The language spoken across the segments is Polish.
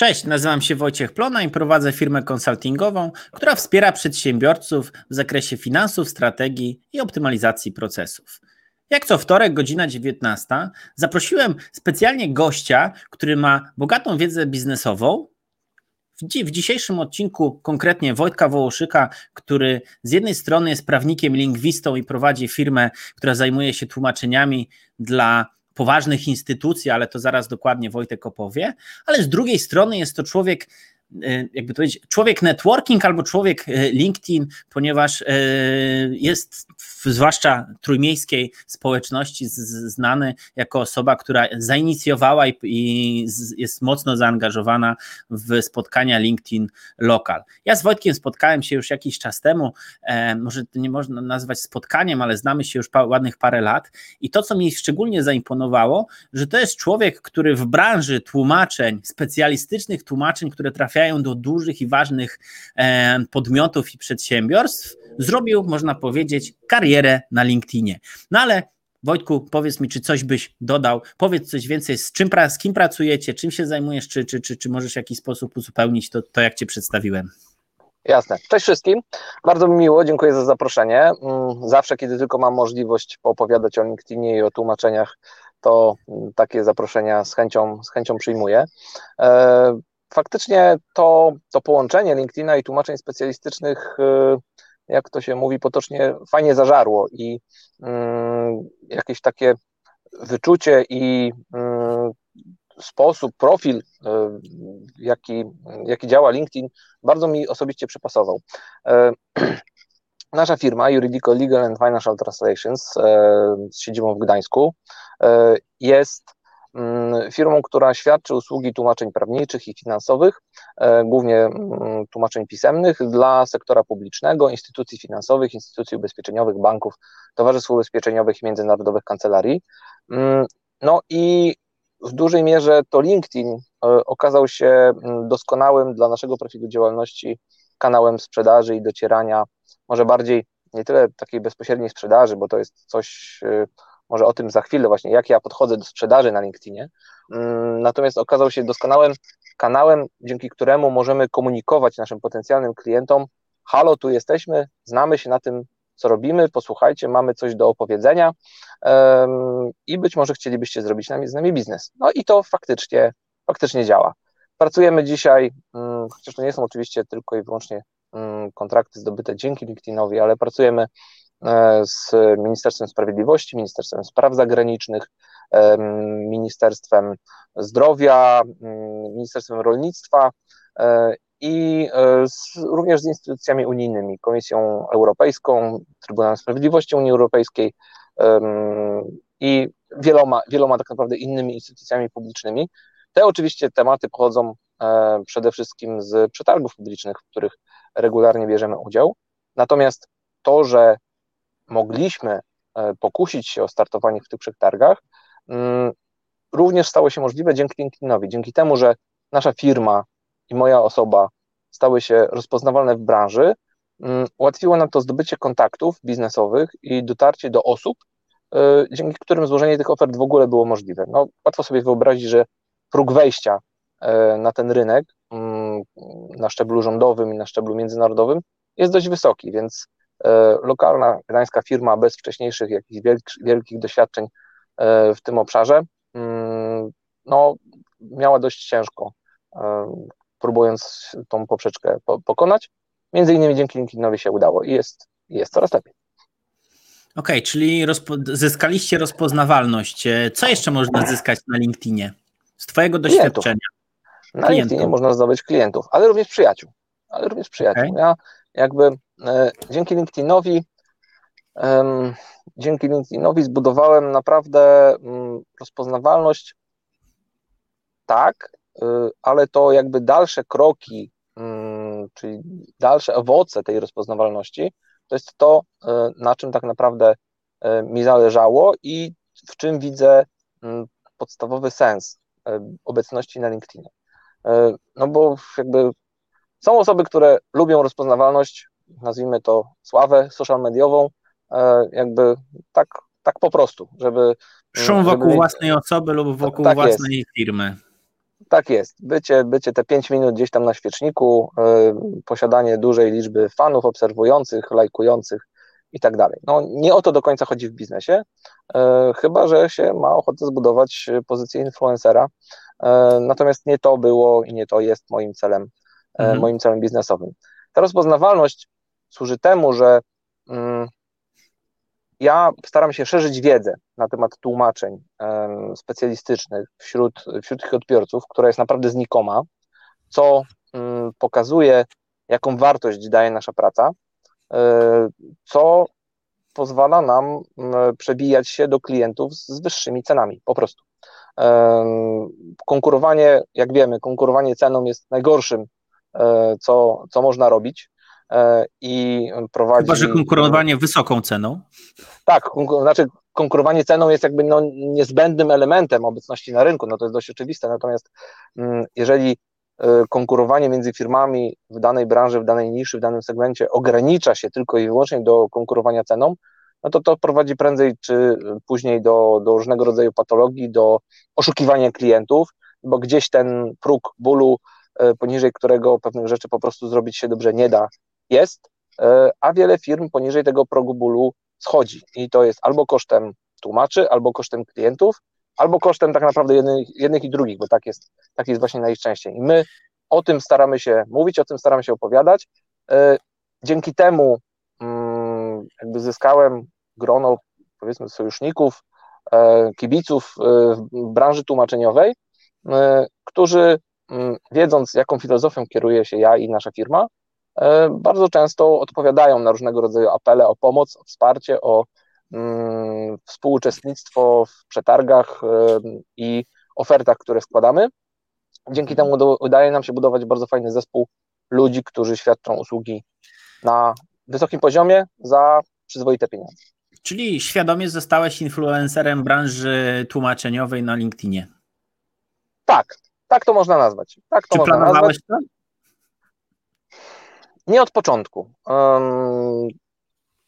Cześć, nazywam się Wojciech Plona i prowadzę firmę konsultingową, która wspiera przedsiębiorców w zakresie finansów, strategii i optymalizacji procesów. Jak co wtorek, godzina 19, zaprosiłem specjalnie gościa, który ma bogatą wiedzę biznesową. W dzisiejszym odcinku konkretnie Wojtka Wołoszyka, który z jednej strony jest prawnikiem, lingwistą i prowadzi firmę, która zajmuje się tłumaczeniami dla poważnych instytucji, ale to zaraz dokładnie Wojtek opowie, ale z drugiej strony jest to człowiek, jakby to powiedzieć, człowiek networking albo człowiek e, LinkedIn, ponieważ e, jest zwłaszcza trójmiejskiej społeczności znany jako osoba, która zainicjowała i, i jest mocno zaangażowana w spotkania LinkedIn Local. Ja z Wojtkiem spotkałem się już jakiś czas temu, e, może to nie można nazwać spotkaniem, ale znamy się już pa, ładnych parę lat i to, co mi szczególnie zaimponowało, że to jest człowiek, który w branży tłumaczeń, specjalistycznych tłumaczeń, które trafiają do dużych i ważnych e, podmiotów i przedsiębiorstw, zrobił, można powiedzieć, karierę na LinkedInie. No ale Wojtku, powiedz mi, czy coś byś dodał, powiedz coś więcej, z, czym, z kim pracujecie, czym się zajmujesz, czy, czy, czy, czy możesz w jakiś sposób uzupełnić to, to, jak Cię przedstawiłem. Jasne. Cześć wszystkim. Bardzo mi miło, dziękuję za zaproszenie. Mm, zawsze, kiedy tylko mam możliwość poopowiadać o LinkedInie i o tłumaczeniach, to mm, takie zaproszenia z chęcią, z chęcią przyjmuję. Faktycznie to, to połączenie LinkedIna i tłumaczeń specjalistycznych y, jak to się mówi potocznie, fajnie zażarło i mm, jakieś takie wyczucie i mm, sposób, profil, y, jaki, jaki działa LinkedIn, bardzo mi osobiście przypasował. E, nasza firma Juridico Legal and Financial Translations e, z siedzibą w Gdańsku e, jest firmą, która świadczy usługi tłumaczeń prawniczych i finansowych, e, głównie mm, tłumaczeń pisemnych dla sektora publicznego, instytucji finansowych, instytucji ubezpieczeniowych, banków, towarzystw ubezpieczeniowych i międzynarodowych kancelarii. Mm, no i w dużej mierze to LinkedIn e, okazał się doskonałym dla naszego profilu działalności kanałem sprzedaży i docierania, może bardziej nie tyle takiej bezpośredniej sprzedaży, bo to jest coś e, może o tym za chwilę właśnie, jak ja podchodzę do sprzedaży na LinkedInie. Mm, natomiast okazał się doskonałym kanałem, dzięki któremu możemy komunikować naszym potencjalnym klientom, halo, tu jesteśmy, znamy się na tym, co robimy, posłuchajcie, mamy coś do opowiedzenia um, i być może chcielibyście zrobić z nami biznes. No i to faktycznie, faktycznie działa. Pracujemy dzisiaj, um, chociaż to nie są oczywiście tylko i wyłącznie um, kontrakty zdobyte dzięki LinkedInowi, ale pracujemy z Ministerstwem Sprawiedliwości, Ministerstwem Spraw Zagranicznych, Ministerstwem Zdrowia, Ministerstwem Rolnictwa e, i e, z, również z instytucjami unijnymi, Komisją Europejską, Trybunałem Sprawiedliwości Unii Europejskiej i wieloma, wieloma tak naprawdę innymi instytucjami publicznymi. Te oczywiście tematy pochodzą przede wszystkim z przetargów publicznych, w których regularnie bierzemy udział. Natomiast to, że mogliśmy e, pokusić się o startowanie w tych przetargach, mm, również stało się możliwe dzięki LinkedInowi. Dzięki temu, że nasza firma i moja osoba stały się rozpoznawalne w branży, mm, ułatwiło nam to zdobycie kontaktów biznesowych i dotarcie do osób, e, dzięki którym złożenie tych ofert w ogóle było możliwe. No, łatwo sobie wyobrazić, że próg wejścia e, na ten rynek mm, na szczeblu rządowym i na szczeblu międzynarodowym jest dość wysoki, więc lokalna gdańska firma bez wcześniejszych jakichś wielkich doświadczeń e, w tym obszarze, mm, no, miała dość ciężko, e, próbując tą poprzeczkę pokonać. Między innymi dzięki LinkedInowi się udało i jest, jest coraz lepiej. Okej, okay, czyli rozpo- zyskaliście rozpoznawalność. Co jeszcze można zyskać na LinkedInie z Twojego doświadczenia? Klientów. Na klientów. LinkedInie można zdobyć klientów, ale również przyjaciół. Ale również przyjaciół. Okay. Ja jakby E, dzięki LinkedInowi dzięki LinkedInowi zbudowałem naprawdę mm, rozpoznawalność tak, y, ale to jakby dalsze kroki, mm, czyli dalsze owoce tej rozpoznawalności, to jest to, y, na czym tak naprawdę y, mi zależało i w czym widzę mm, podstawowy sens obecności na LinkedInie. No bo jakby są osoby, które lubią rozpoznawalność, nazwijmy to, sławę social mediową, e, jakby tak, tak po prostu, żeby... Szum wokół żeby... własnej osoby lub wokół tak własnej jest. firmy. Tak jest. Bycie, bycie te 5 minut gdzieś tam na świeczniku, yy, posiadanie dużej liczby fanów, obserwujących, lajkujących i tak dalej. No, nie o to do końca chodzi w biznesie, yy, chyba że się ma ochotę zbudować pozycję influencera. Yy, natomiast nie to było i nie to jest moim celem, mhm. moim celem biznesowym. Ta rozpoznawalność służy temu, że mm, ja staram się szerzyć wiedzę na temat tłumaczeń specjalistycznych wśród, wśród tych odbiorców, która jest naprawdę znikoma, co mm, pokazuje, jaką wartość daje nasza praca, e, co pozwala nam przebijać się do klientów z wyższymi cenami, po prostu. Konkurowanie, jak wiemy, konkurowanie ceną jest najgorszym, e, co, co można robić. E, i prowadzi... Chyba, że konkurowanie wysoką ceną? Tak, znaczy konkurowanie ceną jest jakby no, niezbędnym elementem obecności na rynku, no to jest dość oczywiste, natomiast mm, jeżeli e, konkurowanie między firmami w danej branży, w danej niszy, w danym segmencie ogranicza się tylko i wyłącznie do konkurowania ceną, no to to prowadzi prędzej czy później do, do różnego rodzaju patologii, do oszukiwania klientów, bo gdzieś ten próg bólu, e, poniżej którego pewnych rzeczy po prostu zrobić się dobrze nie da, jest, e, a wiele firm poniżej tego progu bólu schodzi. I to jest albo kosztem tłumaczy, albo kosztem klientów, albo kosztem tak naprawdę jednych, jednych i drugich, bo tak jest, tak jest właśnie najczęściej. I my o tym staramy się mówić, o tym staramy się opowiadać. E, dzięki temu mm, jakby zyskałem grono, powiedzmy, sojuszników, e, kibiców w branży tłumaczeniowej, którzy mm, wiedząc, jaką filozofią kieruje się ja i nasza firma, bardzo często odpowiadają na różnego rodzaju apele o pomoc, o wsparcie, o mm, współuczestnictwo w przetargach e, i ofertach, które składamy. Dzięki temu udaje nam się budować bardzo fajny zespół ludzi, którzy świadczą usługi na wysokim poziomie za przyzwoite pieniądze. Czyli świadomie zostałeś influencerem branży tłumaczeniowej na LinkedInie. Tak, tak to można nazwać. Tak to Czy można planowałeś nazwać. to? Nie od początku.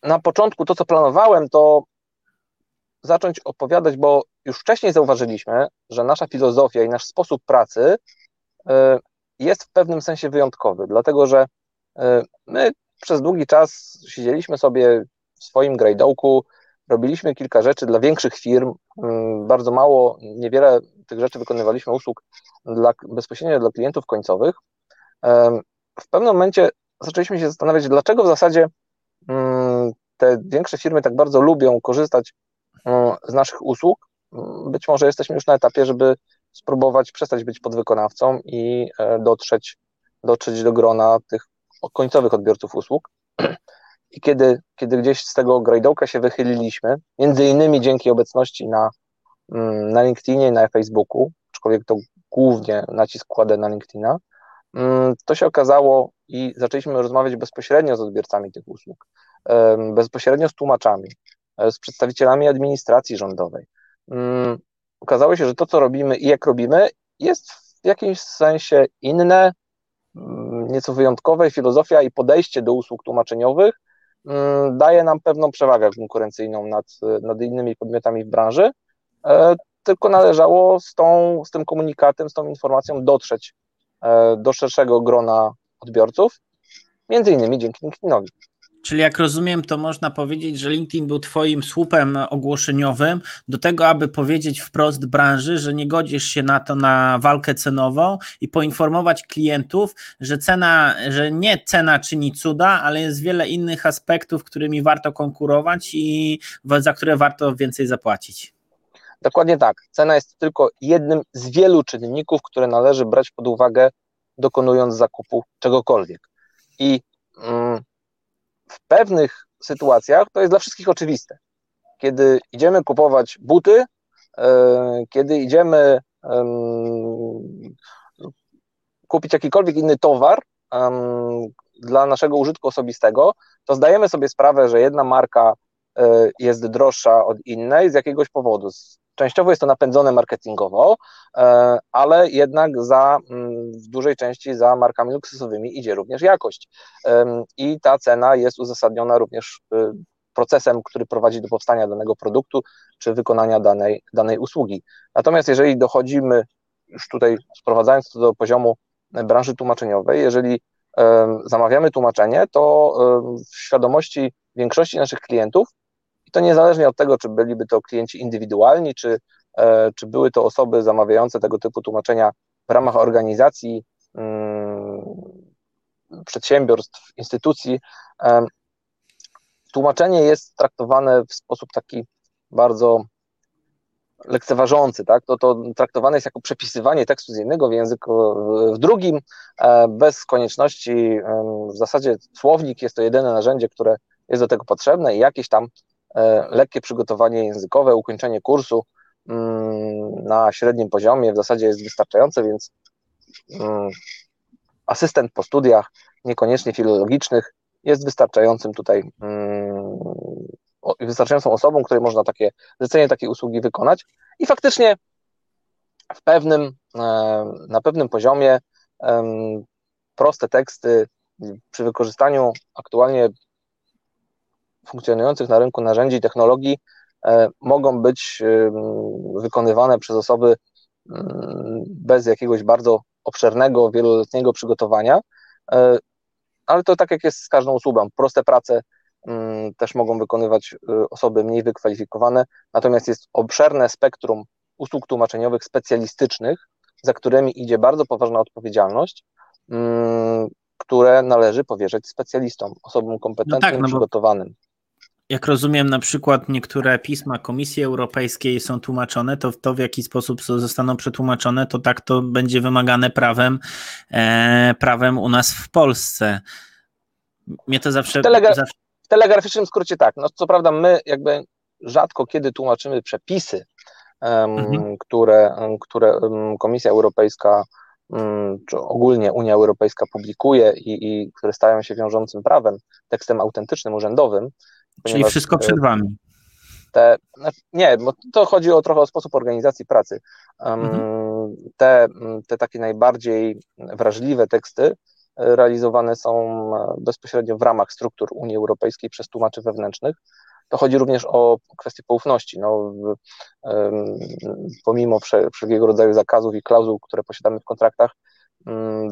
Na początku to, co planowałem, to zacząć opowiadać, bo już wcześniej zauważyliśmy, że nasza filozofia i nasz sposób pracy e, jest w pewnym sensie wyjątkowy, dlatego że e, my przez długi czas siedzieliśmy sobie w swoim grajdołku, robiliśmy kilka rzeczy dla większych firm, mm, bardzo mało, niewiele tych rzeczy wykonywaliśmy usług dla, bezpośrednio dla klientów końcowych. W pewnym momencie zaczęliśmy się zastanawiać, dlaczego w zasadzie mm, te większe firmy tak bardzo lubią korzystać mm, z naszych usług. Mm, być może jesteśmy już na etapie, żeby spróbować przestać być podwykonawcą i e, dotrzeć, dotrzeć do grona tych końcowych odbiorców usług. I kiedy, kiedy gdzieś z tego grajdołka się wychyliliśmy, między innymi dzięki obecności na, na LinkedInie, na Facebooku, aczkolwiek to głównie nacisk kładę na LinkedIna, to się okazało, i zaczęliśmy rozmawiać bezpośrednio z odbiorcami tych usług, bezpośrednio z tłumaczami, e, z przedstawicielami administracji rządowej. Okazało się, że to, co robimy i jak robimy, jest w jakimś sensie inne, nieco wyjątkowe. Filozofia i podejście do usług tłumaczeniowych daje nam pewną przewagę konkurencyjną nad, nad innymi podmiotami w branży, e, tylko należało z, tą, z tym komunikatem, z tą informacją dotrzeć e, do szerszego grona odbiorców, między innymi dzięki LinkedInowi. Czyli jak rozumiem, to można powiedzieć, że LinkedIn był Twoim słupem ogłoszeniowym do tego, aby powiedzieć wprost branży, że nie godzisz się na to na walkę cenową i poinformować klientów, że cena, że nie cena czyni cuda, ale jest wiele innych aspektów, którymi warto konkurować i za które warto więcej zapłacić. Dokładnie tak. Cena jest tylko jednym z wielu czynników, które należy brać pod uwagę dokonując zakupu czegokolwiek. I mm, w pewnych sytuacjach to jest dla wszystkich oczywiste. Kiedy idziemy kupować buty, e, kiedy idziemy kupić jakikolwiek inny towar dla naszego użytku osobistego, to zdajemy sobie sprawę, że jedna marka e, jest droższa od innej z jakiegoś powodu, Częściowo jest to napędzone marketingowo, e, ale jednak za, mm, w dużej części za markami luksusowymi idzie również jakość. I ta cena jest uzasadniona również y, procesem, który prowadzi do powstania danego produktu czy wykonania danej, danej usługi. Natomiast jeżeli dochodzimy już tutaj sprowadzając to do poziomu branży tłumaczeniowej, jeżeli zamawiamy tłumaczenie, to w świadomości większości naszych klientów, i to niezależnie od tego, czy byliby to klienci indywidualni, czy, e, czy były to osoby zamawiające tego typu tłumaczenia w ramach organizacji, mm, przedsiębiorstw, instytucji, tłumaczenie jest traktowane w sposób taki bardzo lekceważący, tak? to, to traktowane jest jako przepisywanie tekstu z jednego w języku w drugim, e, bez konieczności, w zasadzie słownik jest to jedyne narzędzie, które jest do tego potrzebne i jakieś tam lekkie przygotowanie językowe, ukończenie kursu mm, na średnim poziomie w zasadzie jest wystarczające, więc mm, asystent po studiach, niekoniecznie filologicznych, jest wystarczającym tutaj mm, wystarczającą osobą, której można takie zlecenie takiej usługi wykonać. I faktycznie w pewnym, e, na pewnym poziomie proste teksty przy wykorzystaniu aktualnie funkcjonujących na rynku narzędzi i technologii e, mogą być wykonywane przez osoby bez jakiegoś bardzo obszernego, wieloletniego przygotowania, e, ale to tak jak jest z każdą usługą, proste prace też mogą wykonywać osoby mniej wykwalifikowane, natomiast jest obszerne spektrum usług tłumaczeniowych specjalistycznych, za którymi idzie bardzo poważna odpowiedzialność, które należy powierzać specjalistom, osobom kompetentnym, no tak, no przygotowanym. Jak rozumiem, na przykład niektóre pisma Komisji Europejskiej są tłumaczone, to to w jaki sposób zostaną przetłumaczone, to tak to będzie wymagane prawem, e, prawem u nas w Polsce. Mnie to zawsze, Telegra zawsze telegraficznym skrócie tak, no co prawda my jakby rzadko kiedy tłumaczymy przepisy, mhm. które, które Komisja Europejska czy ogólnie Unia Europejska publikuje i, i które stają się wiążącym prawem, tekstem autentycznym, urzędowym. Czyli wszystko przed e, Wami. Te, znaczy, nie, bo to chodzi o trochę o sposób organizacji pracy. Mhm. Te, te takie najbardziej wrażliwe teksty realizowane są e, bezpośrednio w ramach struktur Unii Europejskiej przez tłumaczy wewnętrznych. To chodzi również o kwestię poufności. No, pomimo wszelkiego rodzaju zakazów i klauzul, które posiadamy w kontraktach,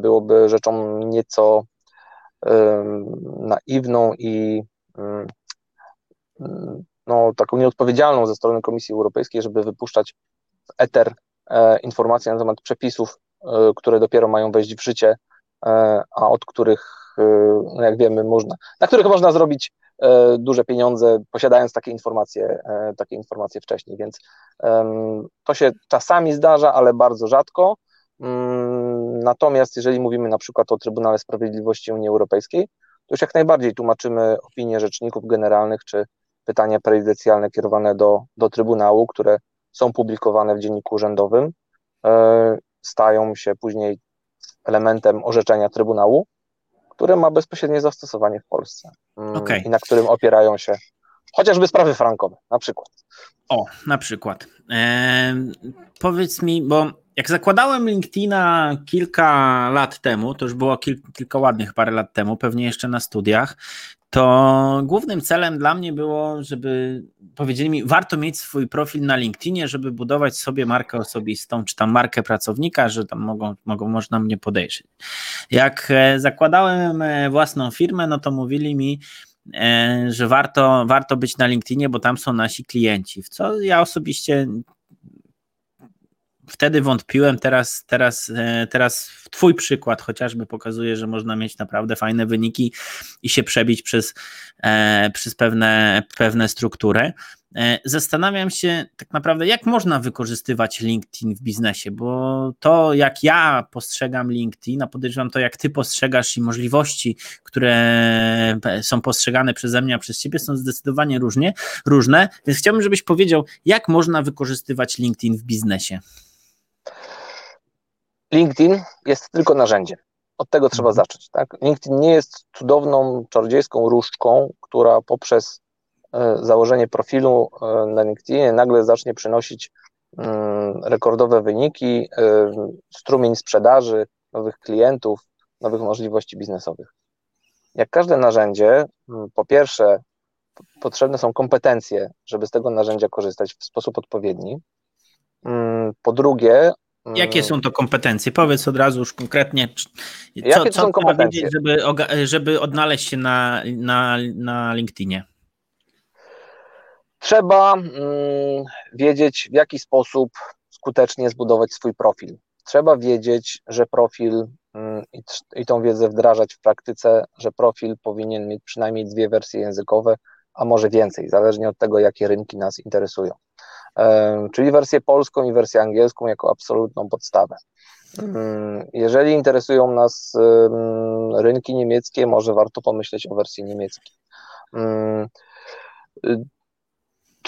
byłoby rzeczą nieco naiwną i no, taką nieodpowiedzialną ze strony Komisji Europejskiej, żeby wypuszczać w eter e, informacje na temat przepisów, e, które dopiero mają wejść w życie E, a od których, no jak wiemy, można, na których można zrobić duże pieniądze, posiadając takie informacje, takie informacje wcześniej, więc to się czasami zdarza, ale bardzo rzadko. Mm, natomiast jeżeli mówimy na przykład o Trybunale Sprawiedliwości Unii Europejskiej, to już jak najbardziej tłumaczymy opinie rzeczników generalnych czy pytania prejudycjalne kierowane do, do Trybunału, które są publikowane w dzienniku urzędowym, stają się później elementem orzeczenia Trybunału, które ma bezpośrednie zastosowanie w Polsce mm, okay. i na którym opierają się chociażby sprawy frankowe, na przykład. O, na przykład. powiedz mi, bo jak zakładałem LinkedIna kilka lat temu, to już było kilka ładnych parę lat temu, pewnie jeszcze na studiach, to głównym celem dla mnie było, żeby powiedzieli mi, warto mieć swój profil na LinkedInie, żeby budować sobie markę osobistą, czy tam markę pracownika, że tam mogą, mogą można mnie podejrzeć. Jak e, zakładałem e, własną firmę, no to mówili mi, e, że warto, warto być na LinkedInie, bo tam są nasi klienci, w co ja osobiście wtedy wątpiłem, teraz, teraz, e, teraz Twój przykład chociażby pokazuje, że można mieć naprawdę fajne wyniki i się przebić przez, e, przez pewne, pewne struktury. E, zastanawiam się tak naprawdę, jak można wykorzystywać LinkedIn w biznesie, bo to, jak ja postrzegam LinkedIn, a podejrzewam to, jak ty postrzegasz i możliwości, które są postrzegane przeze mnie, a przez ciebie, są zdecydowanie różnie, różne. Więc chciałbym, żebyś powiedział, jak można wykorzystywać LinkedIn w biznesie. LinkedIn jest tylko narzędziem. Od tego trzeba mhm. zacząć. Tak? LinkedIn nie jest cudowną, czarodziejską różdżką, która poprzez założenie profilu e, na LinkedInie nagle zacznie przynosić mm, rekordowe wyniki, e, strumień sprzedaży, nowych klientów, nowych możliwości biznesowych. Jak każde narzędzie, mm, po pierwsze, potrzebne są kompetencje, żeby z tego narzędzia korzystać w sposób odpowiedni. Mm, po drugie, Jakie są to kompetencje? Powiedz od razu już konkretnie, co, Jakie co są trzeba wiedzieć, żeby, żeby odnaleźć się na, na, na LinkedInie? Trzeba mm, wiedzieć, w jaki sposób skutecznie zbudować swój profil. Trzeba wiedzieć, że profil mm, i, tą wiedzę wdrażać w praktyce, że profil powinien mieć przynajmniej dwie wersje językowe, a może więcej, zależnie od tego, jakie rynki nas interesują. Czyli wersję polską i wersję angielską jako absolutną podstawę. Jeżeli interesują nas rynki niemieckie, może warto pomyśleć o wersji niemieckiej.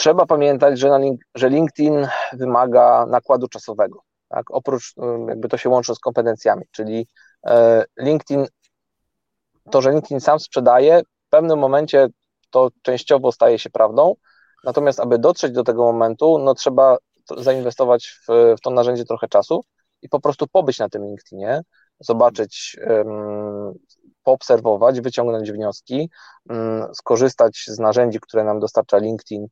Trzeba pamiętać, że, link, że LinkedIn wymaga nakładu czasowego. Tak? Oprócz, jakby to się łączy z kompetencjami, czyli e, LinkedIn, to, że LinkedIn sam sprzedaje, w pewnym momencie to częściowo staje się prawdą, natomiast aby dotrzeć do tego momentu, no trzeba zainwestować w, w to narzędzie trochę czasu i po prostu pobyć na tym LinkedInie, zobaczyć, um, poobserwować, wyciągnąć wnioski, um, skorzystać z narzędzi, które nam dostarcza LinkedIn,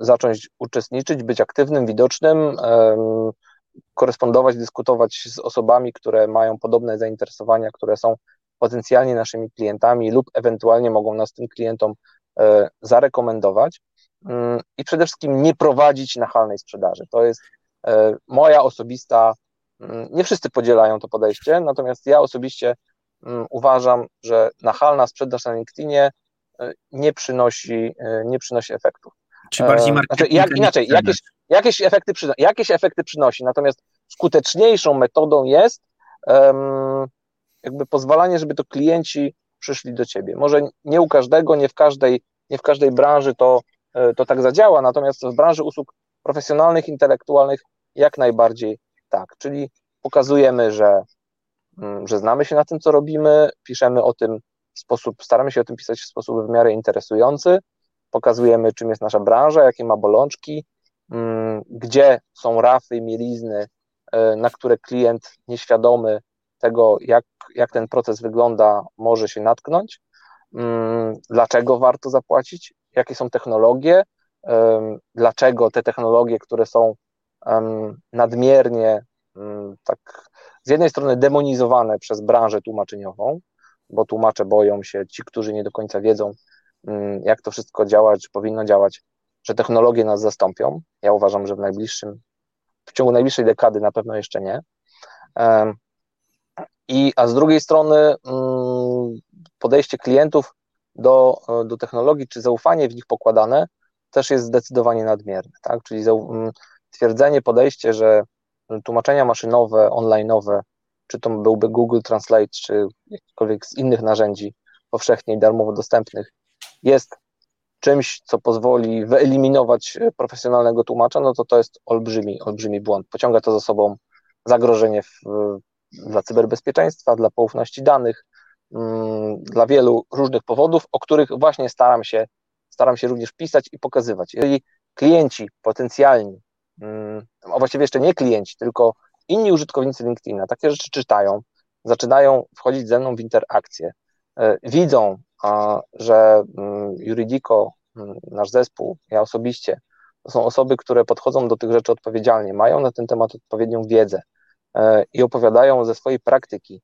zacząć uczestniczyć, być aktywnym, widocznym, korespondować, dyskutować z osobami, które mają podobne zainteresowania, które są potencjalnie naszymi klientami lub ewentualnie mogą nas tym klientom e, zarekomendować mm, i przede wszystkim nie prowadzić nachalnej sprzedaży. To jest e, moja osobista, mm, nie wszyscy podzielają to podejście, natomiast ja osobiście mm, uważam, że nachalna sprzedaż na LinkedInie e, nie przynosi, nie przynosi efektów. Czy bardziej znaczy, jak, inaczej, jakieś, jakieś, efekty jakieś efekty przynosi, natomiast skuteczniejszą metodą jest um, jakby pozwalanie, żeby to klienci przyszli do ciebie. Może nie u każdego, nie w każdej, nie w każdej branży to, e, to tak zadziała, natomiast w branży usług profesjonalnych, intelektualnych jak najbardziej tak. Czyli pokazujemy, że, mm, że znamy się na tym, co robimy, piszemy o tym w sposób, staramy się o tym pisać w sposób w miarę interesujący, pokazujemy, czym jest nasza branża, jakie ma bolączki, mm, gdzie są rafy, mielizny, e, na które klient nieświadomy tego, jak, jak ten proces wygląda, może się natknąć, mm, dlaczego warto zapłacić, jakie są technologie, dlaczego te technologie, które są nadmiernie mm, tak z jednej strony demonizowane przez branżę tłumaczeniową, bo tłumacze boją się, ci, którzy nie do końca wiedzą, jak to wszystko działa, czy powinno działać, że technologie nas zastąpią. Ja uważam, że w najbliższym, w ciągu najbliższej dekady na pewno jeszcze nie. I, a z drugiej strony mm, podejście klientów do, do technologii, czy zaufanie w nich pokładane też jest zdecydowanie nadmierne, tak? Czyli mm, twierdzenie, podejście, że tłumaczenia maszynowe, online'owe, czy to byłby Google Translate, czy jakikolwiek z innych narzędzi powszechnie i darmowo dostępnych, jest czymś, co pozwoli wyeliminować profesjonalnego tłumacza, no to to jest olbrzymi, olbrzymi błąd. Pociąga to za sobą zagrożenie w, dla cyberbezpieczeństwa, dla poufności danych, mm, dla wielu różnych powodów, o których właśnie staram się, staram się również pisać i pokazywać. Jeżeli klienci potencjalni, mm, a właściwie jeszcze nie klienci, tylko inni użytkownicy LinkedIna takie rzeczy czytają, zaczynają wchodzić ze mną w interakcję, e, widzą, że mm, Juridico, nasz zespół, ja osobiście, to są osoby, które podchodzą do tych rzeczy odpowiedzialnie, mają na ten temat odpowiednią wiedzę, E, i opowiadają ze swojej praktyki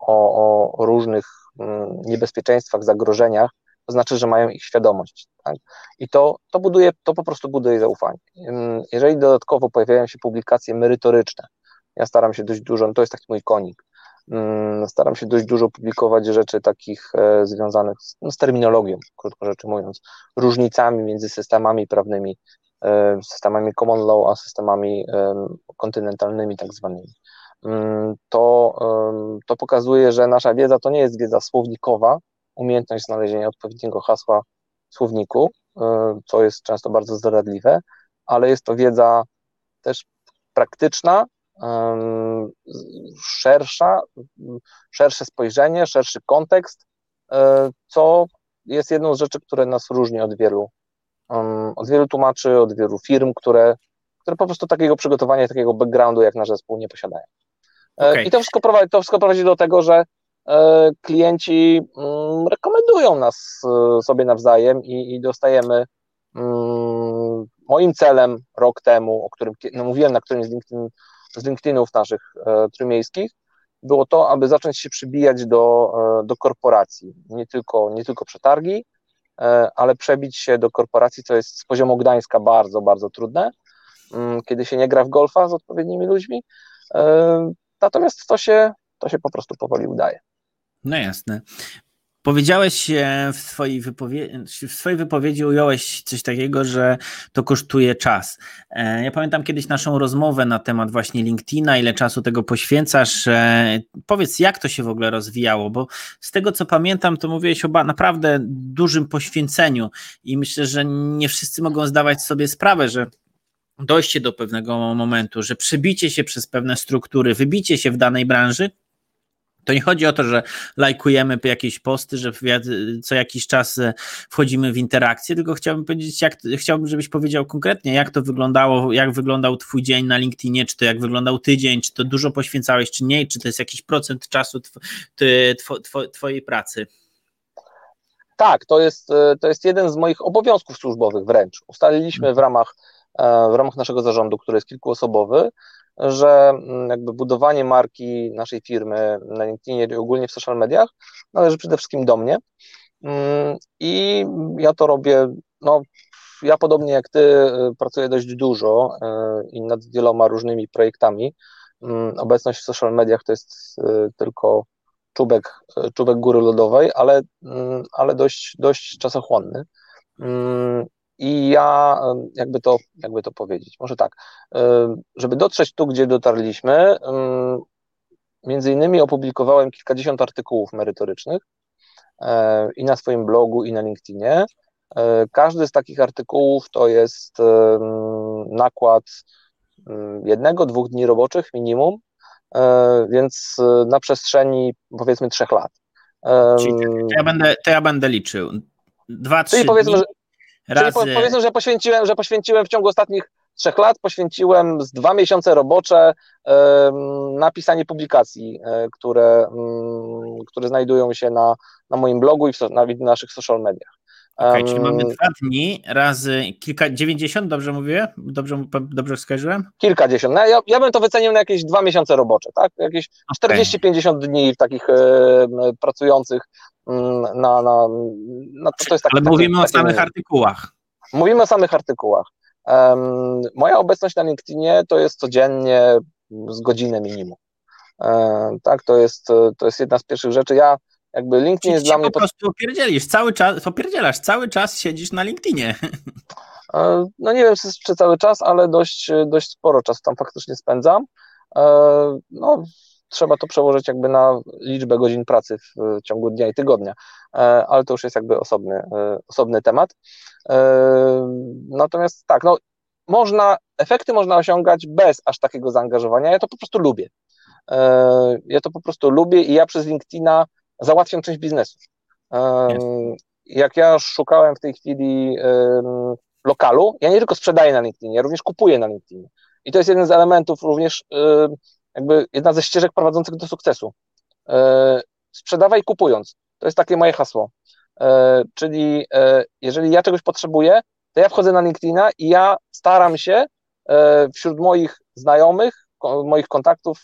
o, o różnych mm, niebezpieczeństwach, zagrożeniach, to znaczy, że mają ich świadomość. Tak? I to, to buduje, to po prostu buduje zaufanie. Jeżeli dodatkowo pojawiają się publikacje merytoryczne, ja staram się dość dużo, no to jest taki mój konik, staram się dość dużo publikować rzeczy takich e, związanych z, no, z terminologią, krótko rzecz mówiąc, różnicami między systemami prawnymi E, systemami common law, a systemami kontynentalnymi tak zwanymi. Mm, to, to pokazuje, że nasza wiedza to nie jest wiedza słownikowa, umiejętność znalezienia odpowiedniego hasła w słowniku, e, co jest często bardzo zdradliwe, ale jest to wiedza też praktyczna, szersza, szersze spojrzenie, szerszy kontekst, e, co jest jedną z rzeczy, które nas różni od wielu od wielu tłumaczy, od wielu firm, które, które po prostu takiego przygotowania, takiego backgroundu jak nasz zespół nie posiadają. E, okay. I to wszystko, prowadzi, to wszystko prowadzi do tego, że e, klienci mm, rekomendują nas sobie nawzajem i, i dostajemy mm, moim celem rok temu, o którym no, mówiłem na którymś z LinkedIn z LinkedInów naszych trójmiejskich, było to, aby zacząć się przybijać do, do korporacji. Nie tylko, nie tylko przetargi, ale przebić się do korporacji, co jest z poziomu Gdańska bardzo, bardzo trudne, mm, kiedy się nie gra w golfa z odpowiednimi ludźmi. Natomiast to się, to się po prostu powoli udaje. No jasne. Powiedziałeś w swojej, wypowiedzi, w swojej wypowiedzi, ująłeś coś takiego, że to kosztuje czas. E, ja pamiętam kiedyś naszą rozmowę na temat właśnie LinkedIna, ile czasu tego poświęcasz. E, powiedz, jak to się w ogóle rozwijało, bo z tego co pamiętam, to mówiłeś o naprawdę dużym poświęceniu i myślę, że nie wszyscy mogą zdawać sobie sprawę, że dojście do pewnego momentu, że przebicie się przez pewne struktury, wybicie się w danej branży, to nie chodzi o to, że lajkujemy jakieś posty, że co jakiś czas e, wchodzimy w interakcję, tylko chciałbym powiedzieć, jak, chciałbym, żebyś powiedział konkretnie, jak to wyglądało, jak wyglądał Twój dzień na LinkedInie, czy to jak wyglądał tydzień, czy to dużo poświęcałeś, czy nie, czy to jest jakiś procent czasu tw, tw, tw, Twojej pracy. Tak, to jest, e, to jest jeden z moich obowiązków służbowych wręcz. Ustaliliśmy w ramach, e, w ramach naszego zarządu, który jest kilkuosobowy, że mm, jakby budowanie marki naszej firmy na LinkedInie i ogólnie w social mediach należy przede wszystkim do mnie. Mm, I ja to robię, no, ja podobnie jak ty y, pracuję dość dużo y, i nad wieloma różnymi projektami. Mm, obecność w social mediach to jest y, tylko czubek, czubek góry lodowej, ale, ale dość, dość czasochłonny. I ja, jakby to, jakby to powiedzieć, może tak, żeby dotrzeć tu, gdzie dotarliśmy, między innymi opublikowałem kilkadziesiąt artykułów merytorycznych e, i na swoim blogu, i na LinkedInie. E, każdy z takich artykułów to jest nakład jednego, dwóch dni roboczych minimum, e, więc na przestrzeni powiedzmy trzech lat. Czyli to ja będę, to ja będę liczył. Dwa, trzy Czyli powiedzmy, dni. że Razy... Czyli powiedzmy, że poświęciłem, że poświęciłem w ciągu ostatnich trzech lat, poświęciłem z dwa miesiące robocze na pisanie publikacji, e, które, które znajdują się na, na moim blogu i w, na, w naszych social mediach. Okay, czyli mamy dwa dni razy kilka, 90, dobrze mówię? Dobrze, dobrze skojarzyłem? Kilkadziesiąt. No, ja, ja bym to wycenił na jakieś dwa miesiące robocze, tak? Jakieś okay. 40-50 dni takich e, pracujących mm, na, na, na to, to jest tak, Ale mówimy taki, o samych taki, artykułach. Mówimy o samych artykułach. Um, moja obecność na LinkedInie to jest codziennie z godzinę minimum. Um, tak, to jest, to jest jedna z pierwszych rzeczy. Ja jakby LinkedIn jest dla mnie... po prostu opierdzielisz, cały czas, opierdzielasz, cały czas siedzisz na LinkedInie. E, no nie wiem, czy cały czas, ale dość, dość sporo czasu tam faktycznie spędzam. E, no, trzeba to przełożyć jakby na liczbę godzin pracy w ciągu dnia i tygodnia, e, ale to już jest jakby osobny, osobny temat. Natomiast tak, no można, efekty można osiągać bez aż takiego zaangażowania. Ja to po prostu lubię. Ja to po prostu lubię i ja przez LinkedIna załatwiam część biznesu. Jak ja szukałem w tej chwili lokalu, ja nie tylko sprzedaję na LinkedInie, ja również kupuję na LinkedInie. I to jest jeden z elementów, również jakby jedna ze ścieżek prowadzących do sukcesu. E, sprzedawaj kupując. To jest takie moje hasło. E, czyli e, jeżeli ja czegoś potrzebuję, to ja wchodzę na LinkedIna i ja staram się wśród moich znajomych, moich kontaktów,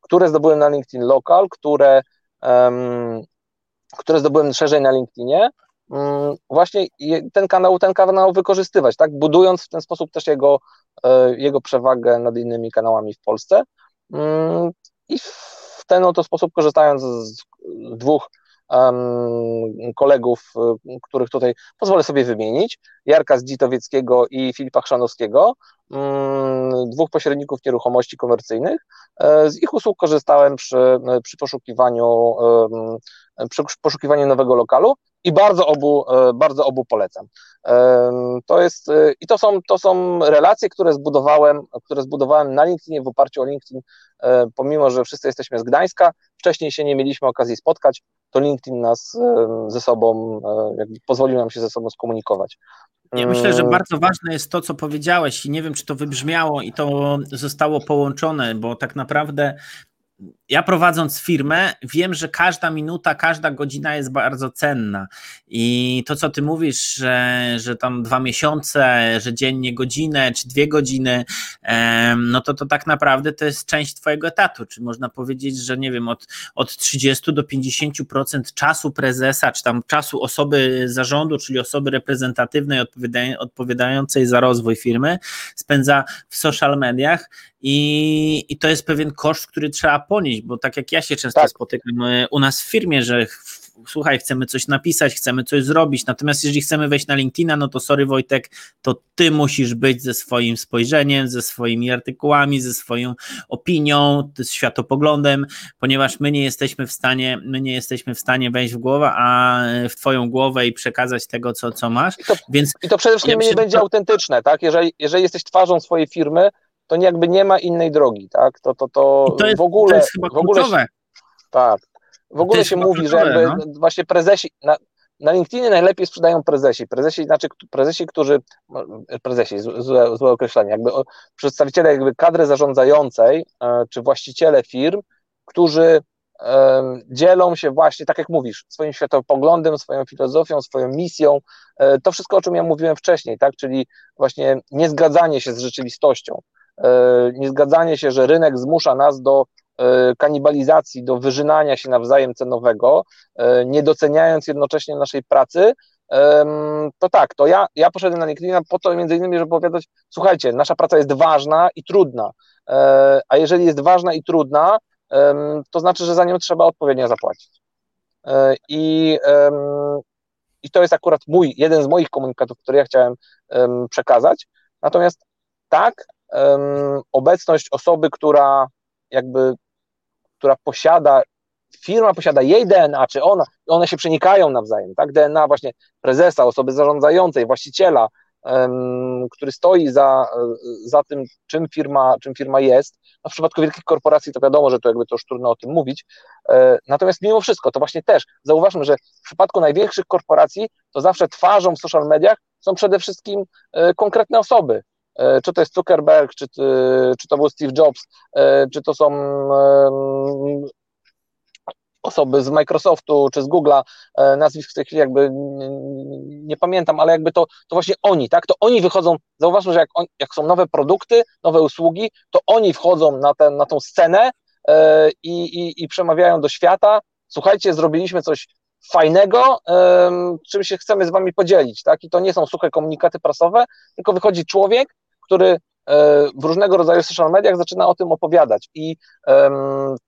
które zdobyłem na LinkedIn Local, które które zdobyłem szerzej na LinkedInie, mm, właśnie ten kanał, ten kanał wykorzystywać, tak, budując w ten sposób też jego, e, jego przewagę nad innymi kanałami w Polsce. Mm, i w ten oto sposób korzystając z dwóch kolegów, e, których tutaj pozwolę sobie wymienić, Jarka Zdzitowieckiego i Filipa Chrzanowskiego, mm, dwóch pośredników nieruchomości komercyjnych. E, z ich usług korzystałem przy, przy poszukiwaniu przy poszukiwaniu nowego lokalu i bardzo obu, e, bardzo obu polecam. To jest, i to są, to są relacje, które zbudowałem, które zbudowałem na LinkedInie w oparciu o LinkedIn, pomimo, że wszyscy jesteśmy z Gdańska, wcześniej się nie mieliśmy okazji spotkać, to LinkedIn nas ze sobą, e, pozwolił nam się ze sobą skomunikować. Ja myślę, że bardzo ważne jest to, co powiedziałeś, i nie wiem, czy to wybrzmiało i to zostało połączone, bo tak naprawdę ja prowadząc firmę, wiem, że każda minuta, każda godzina jest bardzo cenna. I to, co ty mówisz, że, że tam dwa miesiące, że dziennie godzinę czy dwie godziny, no to to tak naprawdę to jest część twojego etatu. Czy można powiedzieć, że nie wiem, od, od 30 do 50% czasu prezesa, czy tam czasu osoby zarządu, czyli osoby reprezentatywnej odpowiadającej za rozwój firmy, spędza w social mediach i, I to jest pewien koszt, który trzeba ponieść, bo tak jak ja się często tak. spotykam e, u nas w firmie, że słuchaj, chcemy coś napisać, chcemy coś zrobić, natomiast jeżeli chcemy wejść na LinkedIna, no to sorry Wojtek, to ty musisz być ze swoim spojrzeniem, ze swoimi artykułami, ze swoją opinią, z światopoglądem, ponieważ my nie jesteśmy w stanie, my nie jesteśmy w stanie wejść w głowę, a w twoją głowę i przekazać tego, co, co masz. I to, Więc i to przede wszystkim ja nie będzie to... autentyczne, tak? Jeżeli, jeżeli jesteś twarzą swojej firmy, to jakby nie ma innej drogi, tak? To, to, to, to jest, w ogóle. To jest chyba w ogóle się, tak. W ogóle się mówi, że jakby no? właśnie prezesi. Na, na LinkedInie najlepiej sprzedają prezesi. Prezesi, znaczy prezesi, którzy, prezesi, złe, złe określenie, jakby przedstawiciele jakby kadry zarządzającej, e, czy właściciele firm, którzy dzielą się właśnie, tak jak mówisz, swoim światopoglądem, swoją filozofią, swoją misją, e, to wszystko, o czym ja mówiłem wcześniej, tak, czyli właśnie niezgadzanie się z rzeczywistością, niezgadzanie się, że rynek zmusza nas do e, kanibalizacji, do wyżynania się nawzajem cenowego, e, nie doceniając jednocześnie naszej pracy, to tak, to ja, ja poszedłem na LinkedIn po to między innymi, żeby powiedzieć, słuchajcie, nasza praca jest ważna i trudna, a jeżeli jest ważna i trudna, to znaczy, że za nią trzeba odpowiednio zapłacić. I, i to jest akurat mój, jeden z moich komunikatów, który ja chciałem przekazać. Natomiast tak, obecność osoby, która jakby, która posiada, firma posiada jej DNA, czy ona, one się przenikają nawzajem, tak? DNA właśnie prezesa, osoby zarządzającej, właściciela, który stoi za, za tym, czym firma, czym firma jest. No w przypadku wielkich korporacji to wiadomo, że to jakby to już trudno o tym mówić. E, natomiast mimo wszystko, to właśnie też zauważmy, że w przypadku największych korporacji to zawsze twarzą w social mediach są przede wszystkim e, konkretne osoby. E, czy to jest Zuckerberg, czy, czy to był Steve Jobs, e, czy to są osoby z Microsoftu czy z Google'a, e, nazwisk w tej chwili jakby nie pamiętam, ale jakby to, to właśnie oni, tak, to oni wychodzą, zauważmy, że jak, on, jak są nowe produkty, nowe usługi, to oni wchodzą na, ten, na tą scenę i, i, i przemawiają do świata, słuchajcie, zrobiliśmy coś fajnego, czym się chcemy z wami podzielić, tak, i to nie są suche komunikaty prasowe, tylko wychodzi człowiek, który e, w różnego rodzaju social mediach zaczyna o tym opowiadać i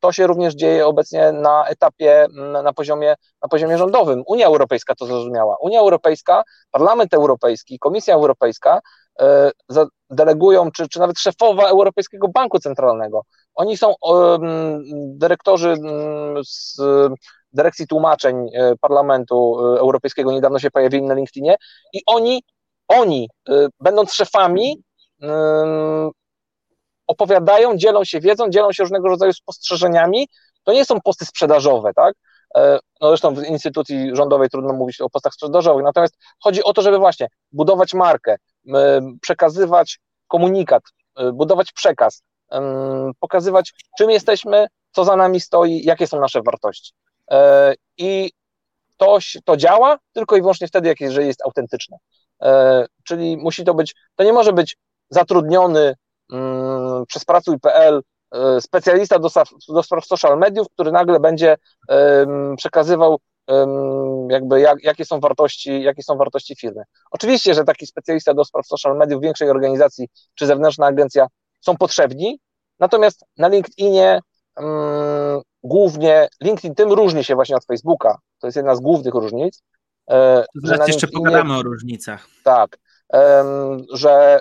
to się również dzieje obecnie na etapie, na poziomie, na poziomie rządowym. Unia Europejska to zrozumiała. Unia Europejska, Parlament Europejski, Komisja Europejska e, delegują, czy, czy nawet szefowa Europejskiego Banku Centralnego. Oni są dyrektorzy z dyrekcji tłumaczeń e, Parlamentu Europejskiego, niedawno się pojawili na LinkedInie i oni, oni będąc szefami, opowiadają, dzielą się wiedzą, dzielą się różnego rodzaju spostrzeżeniami. To nie są posty sprzedażowe, tak? E, no zresztą w instytucji rządowej trudno mówić o postach sprzedażowych, natomiast chodzi o to, żeby właśnie budować markę, przekazywać komunikat, e, budować przekaz, pokazywać, czym jesteśmy, co za nami stoi, jakie są nasze wartości. E, I to, to działa tylko i wyłącznie wtedy, jeżeli jest autentyczne. Czyli musi to być, to nie może być zatrudniony mm, przez Pracuj.pl e, specjalista do, do spraw social mediów, który nagle będzie przekazywał jakby jak, jakie są wartości, jakie są wartości firmy. Oczywiście, że taki specjalista do spraw social mediów w większej organizacji czy zewnętrzna agencja są potrzebni, natomiast na LinkedInie um, głównie LinkedIn tym różni się właśnie od Facebooka. To jest jedna z głównych różnic. E, Zaraz jeszcze pogadamy o różnicach. Tak, że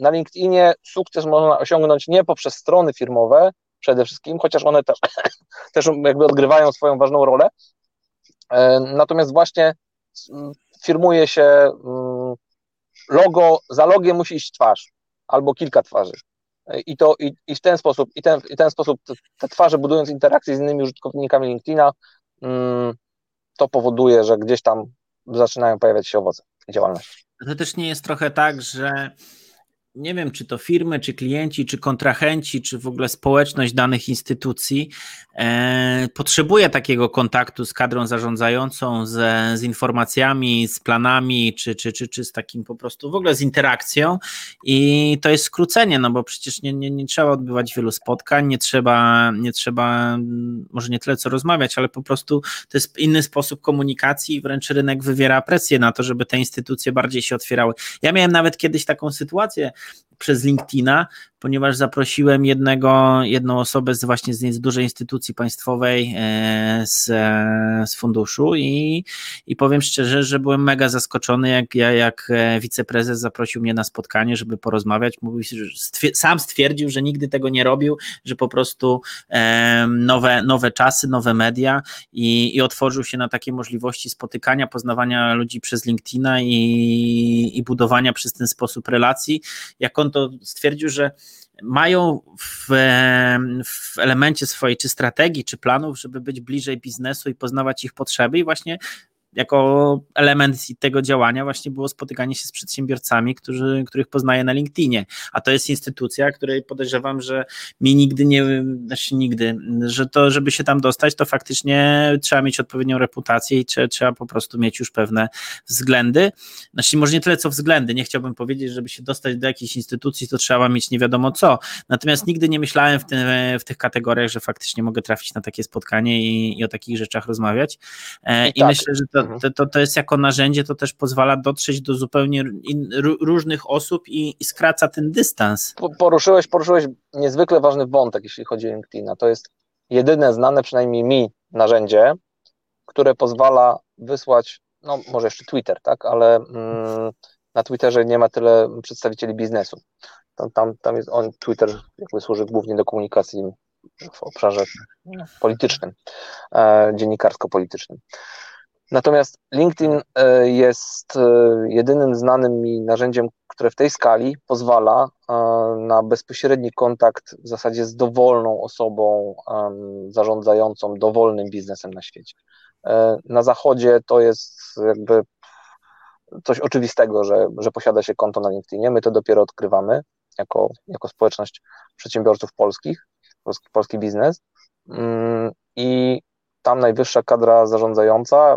na LinkedInie sukces można osiągnąć nie poprzez strony firmowe przede wszystkim, chociaż one też, też jakby odgrywają swoją ważną rolę, natomiast właśnie firmuje się logo, za logiem musi iść twarz albo kilka twarzy. I, to, i, i w ten sposób, i ten, i ten sposób te, te twarze budując interakcje z innymi użytkownikami LinkedIna, to powoduje, że gdzieś tam zaczynają pojawiać się owoce działalności to też nie jest trochę tak, że nie wiem, czy to firmy, czy klienci, czy kontrahenci, czy w ogóle społeczność danych instytucji e, potrzebuje takiego kontaktu z kadrą zarządzającą, z, z informacjami, z planami, czy, czy, czy, czy z takim po prostu w ogóle z interakcją. I to jest skrócenie, no bo przecież nie, nie, nie trzeba odbywać wielu spotkań, nie trzeba, nie trzeba, może nie tyle co rozmawiać, ale po prostu to jest inny sposób komunikacji i wręcz rynek wywiera presję na to, żeby te instytucje bardziej się otwierały. Ja miałem nawet kiedyś taką sytuację, przez LinkedIna, ponieważ zaprosiłem jednego, jedną osobę z właśnie z dużej instytucji państwowej e, z, e, z funduszu i, i powiem szczerze, że byłem mega zaskoczony, jak, jak e, wiceprezes zaprosił mnie na spotkanie, żeby porozmawiać. Mówił, że sam stwierdził, że nigdy tego nie robił, że po prostu nowe, nowe czasy, nowe media i, i otworzył się na takie możliwości spotykania, poznawania ludzi przez LinkedIna i, i budowania przez ten sposób relacji. Jak on to stwierdził, że mają w, w, elemencie swojej czy strategii, czy planów, żeby być bliżej biznesu i poznawać ich potrzeby i właśnie jako element tego działania właśnie było spotykanie się z przedsiębiorcami, którzy, których poznaję na LinkedInie, a to jest instytucja, której podejrzewam, że mi nigdy nie, znaczy nigdy, że to, żeby się tam dostać, to faktycznie trzeba mieć odpowiednią reputację i trzeba, trzeba po prostu mieć już pewne względy, znaczy może nie tyle co względy, nie chciałbym powiedzieć, żeby się dostać do jakiejś instytucji, to trzeba mieć nie wiadomo co, natomiast nigdy nie myślałem w, tym, w tych kategoriach, że faktycznie mogę trafić na takie spotkanie i, i o takich rzeczach rozmawiać e, i, i tak. myślę, że to. To, to, to jest jako narzędzie, to też pozwala dotrzeć do zupełnie in, różnych osób i, i, skraca ten dystans. Poruszyłeś, poruszyłeś niezwykle ważny wątek, jeśli chodzi o LinkedIna. To jest jedyne znane przynajmniej mi narzędzie, które pozwala wysłać, no może jeszcze Twitter, tak, ale mm, na Twitterze nie ma tyle przedstawicieli biznesu. Tam, tam, tam jest on, Twitter jakby służy głównie do komunikacji w obszarze politycznym, e, dziennikarsko-politycznym. Natomiast LinkedIn e, jest e, jedynym znanym mi narzędziem, które w tej skali pozwala e, na bezpośredni kontakt w zasadzie z dowolną osobą zarządzającą dowolnym biznesem na świecie. Na zachodzie to jest jakby coś oczywistego, że, że posiada się konto na LinkedInie. My to dopiero odkrywamy jako, jako społeczność przedsiębiorców polskich, polski, polski biznes. Mm, I tam najwyższa kadra zarządzająca,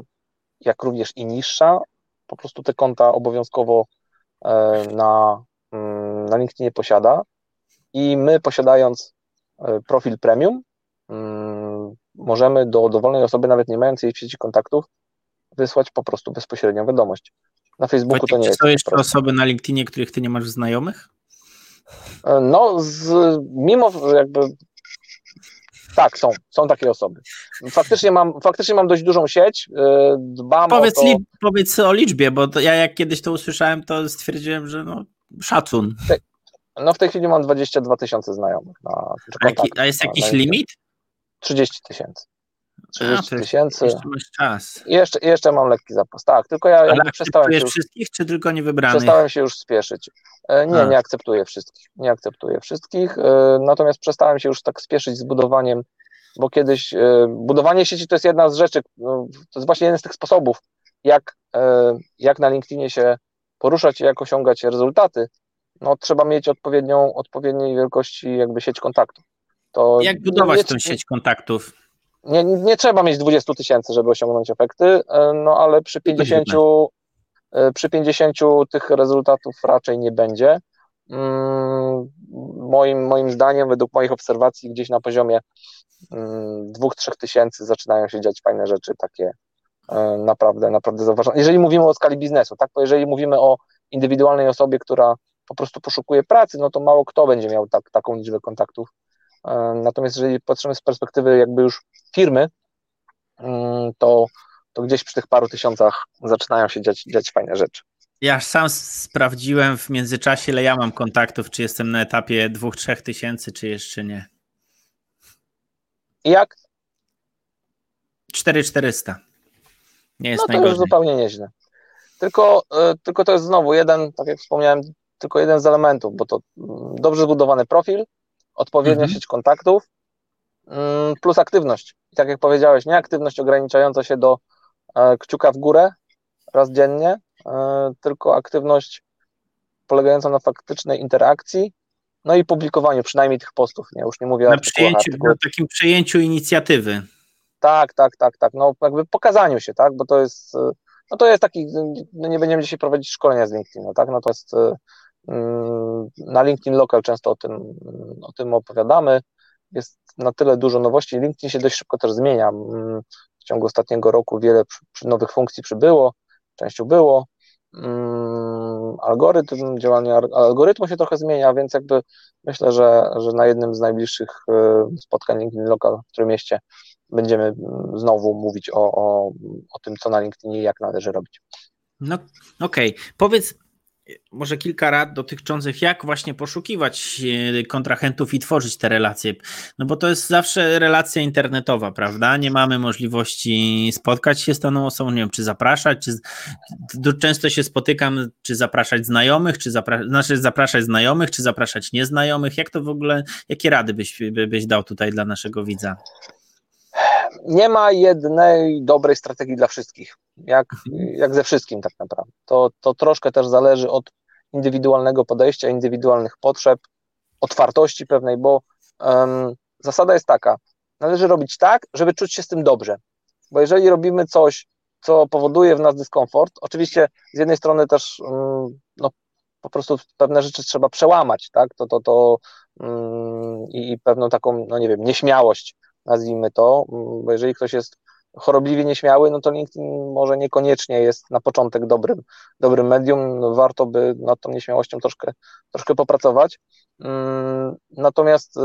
jak również i niższa, po prostu te konta obowiązkowo e, na, mm, na LinkedInie posiada i my posiadając e, profil premium mm, możemy do dowolnej osoby, nawet nie mając jej w sieci kontaktów, wysłać po prostu bezpośrednią wiadomość. Na Facebooku Wojtek, to nie jest. Są jeszcze osoby na LinkedInie, których ty nie masz znajomych? E, no, z, mimo jakby tak, są, są takie osoby. Faktycznie mam, faktycznie mam dość dużą sieć, y, dbam powiedz, o to... powiedz o liczbie, bo to ja jak kiedyś to usłyszałem, to stwierdziłem, że no, szacun. No w tej chwili mam 22 tysiące znajomych. Na, a, a jest jakiś limit? 30 tysięcy. 30 tysięcy. Jeszcze masz czas. Jeszcze, jeszcze mam lekki zapas. Tak, tylko ja Ale przestałem się już, wszystkich, czy tylko niewybranych? Przestałem się już spieszyć. E, nie, A. nie akceptuję wszystkich. Nie akceptuję wszystkich. E, natomiast przestałem się już tak spieszyć z budowaniem, bo kiedyś e, budowanie sieci to jest jedna z rzeczy, no, to jest właśnie jeden z tych sposobów, jak, jak na LinkedInie się poruszać i jak osiągać rezultaty. No, trzeba mieć odpowiednią, odpowiedniej wielkości jakby sieć kontaktów. To jak budować nie, tę sieć kontaktów? Nie, nie trzeba mieć 20 tysięcy, żeby osiągnąć efekty, e, no ale przy 50, e, przy 50 tych rezultatów raczej nie będzie. Mm, moim, moim zdaniem, według moich obserwacji, gdzieś na poziomie 2-3 mm, tysięcy zaczynają się dziać fajne rzeczy, takie e, naprawdę, naprawdę zauważone. Jeżeli mówimy o skali biznesu, tak, bo jeżeli mówimy o indywidualnej osobie, która po prostu poszukuje pracy, no to mało kto będzie miał tak, taką liczbę kontaktów Natomiast jeżeli patrzymy z perspektywy jakby już firmy, mm, to, to gdzieś przy tych paru tysiącach zaczynają się dziać, dziać fajne rzeczy. Ja sam sprawdziłem w międzyczasie, ile ja mam kontaktów, czy jestem na etapie 2-3 tysięcy, czy jeszcze nie. I jak? 4400. Nie jest no to najgorzej. już zupełnie nieźle. Tylko, e, tylko to jest znowu jeden, tak jak wspomniałem, tylko jeden z elementów, bo to mm, dobrze zbudowany profil, odpowiednia mhm. sieć kontaktów mm, plus aktywność. I tak jak powiedziałeś, nie aktywność ograniczająca się do e, kciuka w górę raz dziennie, e, tylko aktywność polegającą na faktycznej interakcji, no i publikowaniu przynajmniej tych postów, nie? Już nie mówię na przyjęciu, na takim przejęciu inicjatywy. Tak, tak, tak, tak, no jakby pokazaniu się, tak, bo to jest, no to jest taki, no nie będziemy dzisiaj prowadzić szkolenia z LinkedIn, tak, no to jest na LinkedIn Local często o tym, o tym opowiadamy, jest na tyle dużo nowości, LinkedIn się dość szybko też zmienia, mm, w ciągu ostatniego roku wiele nowych funkcji przybyło, częścią było, mm, algorytm, działanie algorytmu się trochę zmienia, więc jakby myślę, że, że na jednym z najbliższych y, spotkań LinkedIn Local w którym mieście będziemy mm, znowu mówić o, o, o tym, co na LinkedInie i jak należy robić. No okej, okay. powiedz może kilka rad dotyczących, jak właśnie poszukiwać e, kontrahentów i tworzyć te relacje. No bo to jest zawsze relacja internetowa, prawda? Nie mamy możliwości spotkać się z daną osobą, nie wiem, czy zapraszać, czy często się spotykam, czy zapraszać znajomych, czy zapra znaczy zapraszać znajomych, czy zapraszać nieznajomych. Jak to w ogóle, jakie rady byś, byś dał tutaj dla naszego widza? Nie ma jednej dobrej strategii dla wszystkich, jak, mhm. jak ze wszystkim tak naprawdę. To, to troszkę też zależy od indywidualnego podejścia, indywidualnych potrzeb, otwartości pewnej, bo um, zasada jest taka, należy robić tak, żeby czuć się z tym dobrze, bo jeżeli robimy coś, co powoduje w nas dyskomfort, oczywiście z jednej strony też um, no, po prostu pewne rzeczy trzeba przełamać, tak, to, to, to um, i pewną taką, no nie wiem, nieśmiałość nazwijmy to, bo jeżeli ktoś jest chorobliwie nieśmiały, no to LinkedIn może niekoniecznie jest na początek dobrym, dobrym medium, no warto by nad tą nieśmiałością troszkę, troszkę popracować. Mm, natomiast y,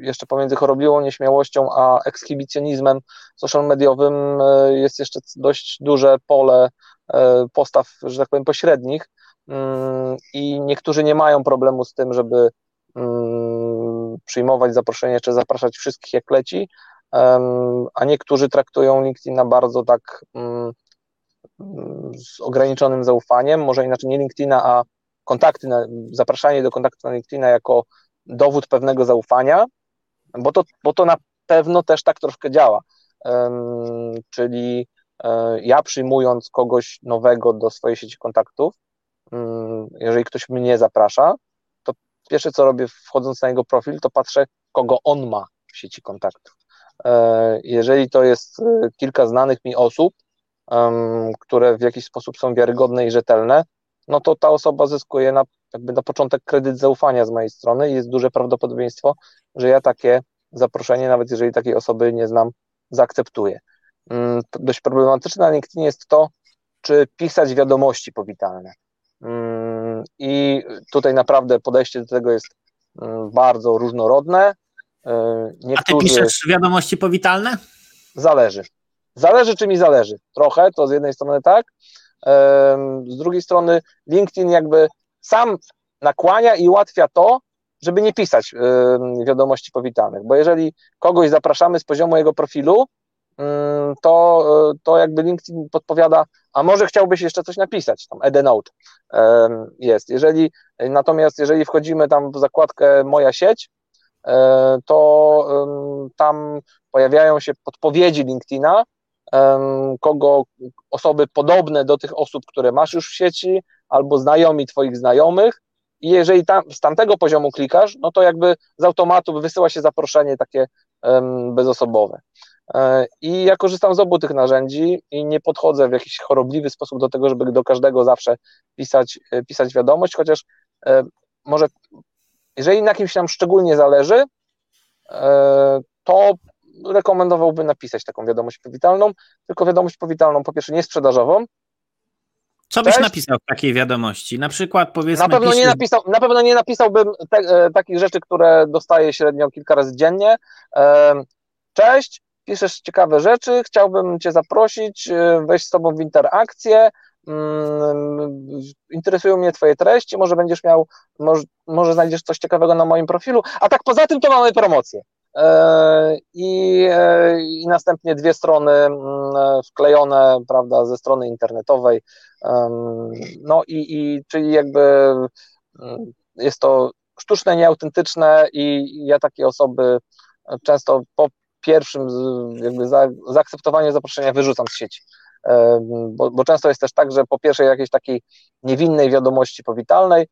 jeszcze pomiędzy chorobliwą nieśmiałością a ekshibicjonizmem social mediowym y, jest jeszcze dość duże pole y, postaw, że tak powiem, pośrednich mm, i niektórzy nie mają problemu z tym, żeby mm, przyjmować zaproszenie czy zapraszać wszystkich jak leci, a niektórzy traktują LinkedIna bardzo tak mm, z ograniczonym zaufaniem, może inaczej nie LinkedIna, a kontakty, na, zapraszanie do kontaktu na LinkedIna jako dowód pewnego zaufania, bo to, bo to na pewno też tak troszkę działa. Czyli um, ja przyjmując kogoś nowego do swojej sieci kontaktów, um, jeżeli ktoś mnie zaprasza, pierwsze co robię wchodząc na jego profil, to patrzę, kogo on ma w sieci kontaktów. E, jeżeli to jest e, kilka znanych mi osób, które w jakiś sposób są wiarygodne i rzetelne, no to ta osoba zyskuje na, jakby na początek kredyt zaufania z mojej strony i jest duże prawdopodobieństwo, że ja takie zaproszenie, nawet jeżeli takiej osoby nie znam, zaakceptuję. Mm, dość problematyczne na LinkedInie jest to, czy pisać wiadomości powitalne. I tutaj naprawdę podejście do tego jest mm, bardzo różnorodne. Niektórzy... A ty piszesz wiadomości powitalne? Zależy. Zależy, czy mi zależy. Trochę, to z jednej strony tak. Z drugiej strony LinkedIn jakby sam nakłania i ułatwia to, żeby nie pisać wiadomości powitalnych, bo jeżeli kogoś zapraszamy z poziomu jego profilu, to, to jakby LinkedIn podpowiada, a może chciałbyś jeszcze coś napisać, tam Edenote jest. Jeżeli, natomiast jeżeli wchodzimy tam w zakładkę moja sieć, E, to tam pojawiają się podpowiedzi LinkedIna, kogo osoby podobne do tych osób, które masz już w sieci, albo znajomi Twoich znajomych. I jeżeli tam, z tamtego poziomu klikasz, no to jakby z automatu wysyła się zaproszenie takie bezosobowe. E, I ja korzystam z obu tych narzędzi i nie podchodzę w jakiś chorobliwy sposób do tego, żeby do każdego zawsze pisać, e, pisać wiadomość, chociaż może jeżeli na kimś nam szczególnie zależy, e, to rekomendowałbym napisać taką wiadomość powitalną, tylko wiadomość powitalną po pierwsze nie sprzedażową. Co byś Cześć. napisał w takiej wiadomości? Na przykład powiedzmy... Na pewno, nie, napisał, na pewno nie napisałbym te, e, takich rzeczy, które dostaję średnio kilka razy dziennie. E, cześć, piszesz ciekawe rzeczy, chciałbym Cię zaprosić, wejść z Tobą w interakcję, Mm, interesują mnie Twoje treści, może będziesz miał, może, może znajdziesz coś ciekawego na moim profilu, a tak poza tym to mamy promocję. E, I, e, I następnie dwie strony mm, wklejone, prawda, ze strony internetowej. No i, i czyli jakby mm, jest to sztuczne, nieautentyczne i ja takie osoby często po pierwszym jakby zaakceptowaniu zaproszenia wyrzucam z sieci. Bo, bo często jest też tak, że po pierwszej jakiejś takiej niewinnej wiadomości powitalnej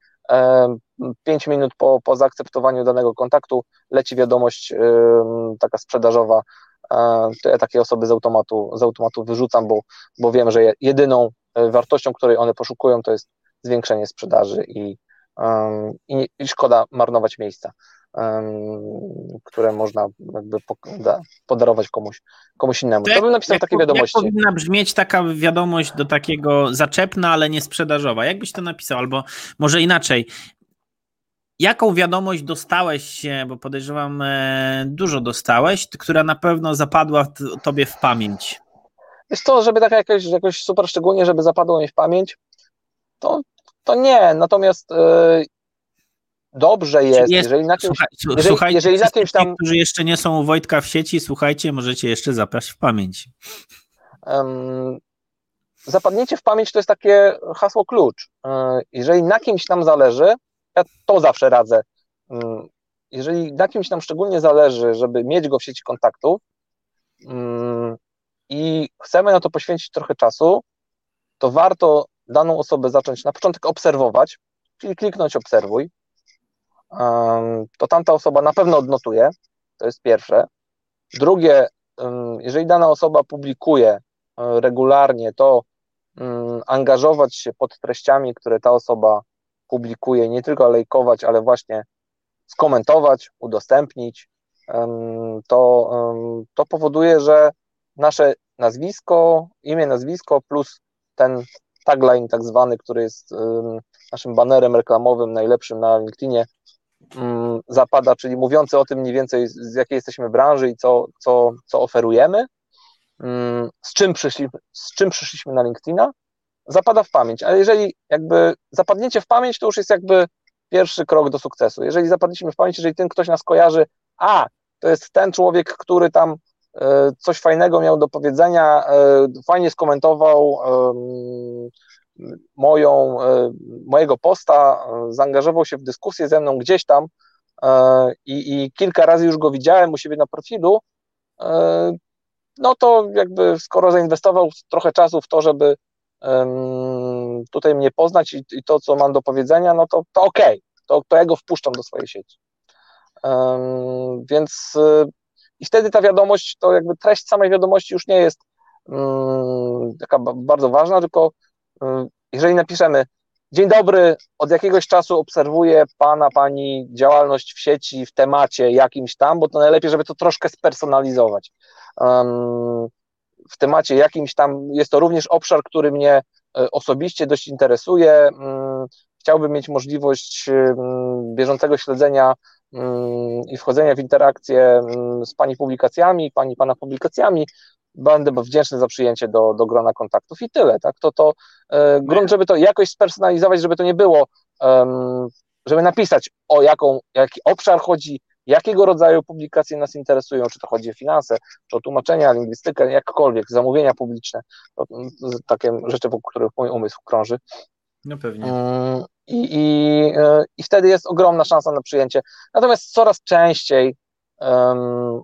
5 minut po, po zaakceptowaniu danego kontaktu leci wiadomość taka sprzedażowa, to ja takie osoby z automatu, z automatu wyrzucam, bo, bo wiem, że jedyną wartością, której one poszukują, to jest zwiększenie sprzedaży i, i szkoda marnować miejsca które można jakby podarować komuś, komuś innemu. To, bym napisał jak, takie wiadomości. Jak powinna brzmieć taka wiadomość do takiego zaczepna, ale nie sprzedażowa? Jak byś to napisał? Albo może inaczej. Jaką wiadomość dostałeś, bo podejrzewam, e, dużo dostałeś, która na pewno zapadła tobie w pamięć? Jest to, żeby tak jakoś, jakoś super szczególnie, żeby zapadło mi w pamięć, to, to nie. Natomiast e, dobrze jest, jest jeżeli na kimś, słuchaj, jeżeli, słuchajcie, jeżeli na kimś tam... którzy jeszcze nie są u Wojtka w sieci, słuchajcie, możecie jeszcze zapaść w pamięć. Um, zapadniecie w pamięć to jest takie hasło klucz. E, jeżeli na kimś nam zależy, ja to zawsze radzę, mm, jeżeli na kimś nam szczególnie zależy, żeby mieć go w sieci kontaktów mm, i chcemy na to poświęcić trochę czasu, to warto daną osobę zacząć na początek obserwować, czyli kliknąć obserwuj, to tamta osoba na pewno odnotuje, to jest pierwsze. Drugie, jeżeli dana osoba publikuje e, regularnie, to angażować się pod treściami, które ta osoba publikuje, nie tylko lejkować, ale właśnie skomentować, udostępnić, to, to powoduje, że nasze nazwisko, imię, nazwisko plus ten tagline tak zwany, który jest naszym banerem reklamowym najlepszym na LinkedInie, zapada, czyli mówiący o tym mniej więcej z jakiej jesteśmy branży i co, co, co oferujemy, mm, z czym, przyszli, z czym przyszliśmy na LinkedIna, zapada w pamięć. Ale jeżeli jakby zapadniecie w pamięć, to już jest jakby pierwszy krok do sukcesu. Jeżeli zapadliśmy w pamięć, jeżeli ten ktoś nas kojarzy, a to jest ten człowiek, który tam e, coś fajnego miał do powiedzenia, e, fajnie skomentował moją, e, mojego posta, e, zaangażował się w dyskusję ze mną gdzieś tam e, i, i kilka razy już go widziałem u siebie na profilu, no to jakby skoro zainwestował trochę czasu w to, żeby tutaj mnie poznać i, i to, co mam do powiedzenia, no to, to okej, okay. to, to ja go wpuszczam do swojej sieci. Więc i wtedy ta wiadomość, to jakby treść samej wiadomości już nie jest mm, taka bardzo ważna, tylko jeżeli napiszemy Dzień dobry, od jakiegoś czasu obserwuję Pana, Pani działalność w sieci, w temacie jakimś tam, bo to najlepiej, żeby to troszkę spersonalizować. w temacie jakimś tam jest to również obszar, który mnie e, osobiście dość interesuje. Mm, chciałbym mieć możliwość mm, bieżącego śledzenia mm, i wchodzenia w interakcję z Pani publikacjami, Pani, Pana publikacjami będę wdzięczny za przyjęcie do, do grona kontaktów i tyle, tak, to to e, grunt, żeby to jakoś spersonalizować, żeby to nie było, um, żeby napisać o jaką, jaki obszar chodzi, jakiego rodzaju publikacje nas interesują, czy to chodzi o finanse, czy o tłumaczenia, lingwistykę, jakkolwiek, zamówienia publiczne, to, to takie rzeczy, wokół których mój umysł krąży. No pewnie. Um, i, i, e, I wtedy jest ogromna szansa na przyjęcie. Natomiast coraz częściej um,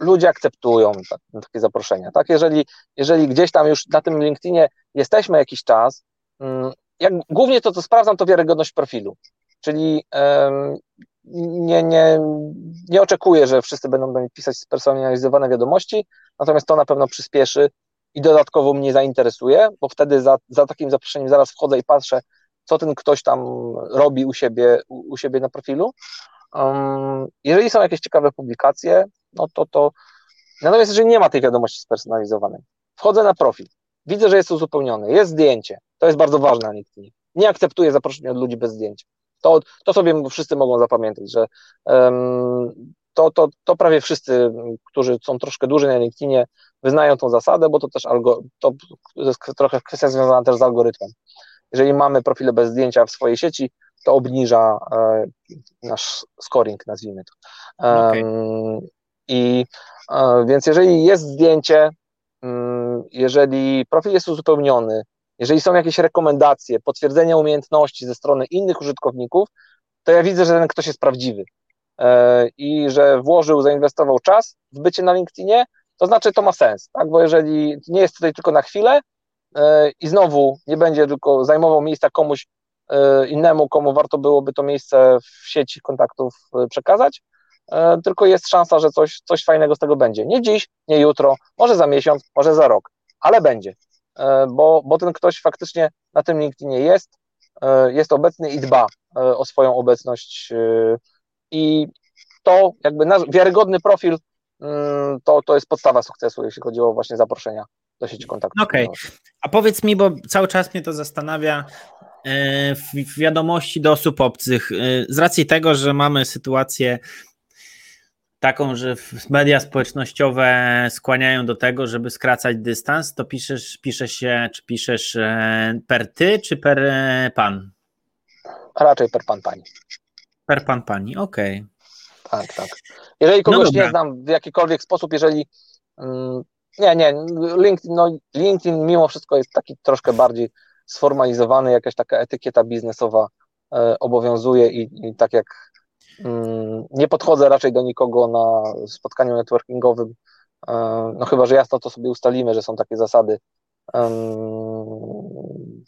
ludzie akceptują tak, takie zaproszenia. Tak? Jeżeli, jeżeli gdzieś tam już na tym LinkedInie jesteśmy jakiś czas, mm, jak, głównie to, co sprawdzam, to wiarygodność profilu. Czyli um, nie, nie, nie oczekuję, że wszyscy będą do mnie pisać spersonalizowane wiadomości, natomiast to na pewno przyspieszy i dodatkowo mnie zainteresuje, bo wtedy za, za takim zaproszeniem zaraz wchodzę i patrzę, co ten ktoś tam robi u siebie, u, u siebie na profilu. Um, jeżeli są jakieś ciekawe publikacje, no to to. Natomiast jeżeli nie ma tej wiadomości spersonalizowanej, wchodzę na profil, widzę, że jest uzupełniony, jest zdjęcie, to jest bardzo ważne na LinkedInie. Nie akceptuję zaproszenia od ludzi bez zdjęcia. To, to sobie wszyscy mogą zapamiętać, że um, to, to, to prawie wszyscy, którzy są troszkę dłużej na LinkedInie, wyznają tą zasadę, bo to też algo, to jest trochę kwestia związana też z algorytmem. Jeżeli mamy profile bez zdjęcia w swojej sieci, to obniża e, nasz scoring, nazwijmy to. Okay. I e, więc jeżeli jest zdjęcie, mm, jeżeli profil jest uzupełniony, jeżeli są jakieś rekomendacje, potwierdzenia umiejętności ze strony innych użytkowników, to ja widzę, że ten ktoś jest prawdziwy e, i że włożył, zainwestował czas w bycie na LinkedInie, to znaczy to ma sens, tak? bo jeżeli nie jest tutaj tylko na chwilę e, i znowu nie będzie tylko zajmował miejsca komuś, innemu, komu warto byłoby to miejsce w sieci kontaktów przekazać, tylko jest szansa, że coś, coś fajnego z tego będzie. Nie dziś, nie jutro, może za miesiąc, może za rok, ale będzie, bo, bo ten ktoś faktycznie na tym LinkedInie jest, jest obecny i dba o swoją obecność i to jakby nasz wiarygodny profil mm, to, to jest podstawa sukcesu, jeśli chodzi o właśnie zaproszenia do sieci kontaktów. Okej, okay. a powiedz mi, bo cały czas mnie to zastanawia, e, w wiadomości do osób obcych, e, z racji tego, że mamy sytuację taką, że media społecznościowe skłaniają do tego, żeby skracać dystans, to piszesz, piszesz się, czy piszesz e, per ty, czy per pan? Raczej per pan pani. Per pan pani, okej. Okay. Tak, tak. Jeżeli kogoś no nie znam w jakikolwiek sposób, jeżeli mm, nie, nie, LinkedIn, no, LinkedIn mimo wszystko jest taki troszkę bardziej sformalizowany, jakaś taka etykieta biznesowa e, obowiązuje i, i, tak jak nie podchodzę raczej do nikogo na spotkaniu networkingowym, no chyba, że jasno to sobie ustalimy, że są takie zasady,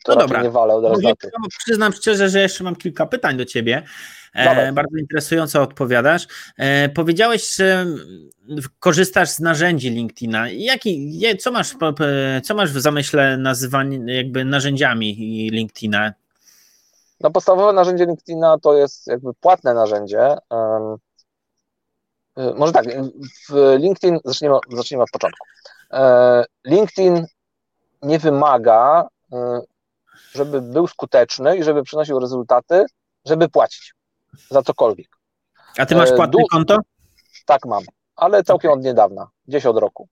to no dobra. nie walę od razu. Przyznam szczerze, że jeszcze mam kilka pytań do ciebie. E, bardzo interesująco odpowiadasz. E, powiedziałeś, że korzystasz z narzędzi LinkedIna. Jaki, co, masz, co masz w zamyśle nazywanie jakby narzędziami LinkedIna? No podstawowe narzędzie LinkedIna to jest jakby płatne narzędzie. Um, może tak, w LinkedIn, zacznijmy, zacznijmy od początku. E, LinkedIn nie wymaga, żeby był skuteczny i żeby przynosił rezultaty, żeby płacić za cokolwiek. A ty masz e, płatne du- konto? Tak mam, ale całkiem okay. od niedawna, gdzieś od roku.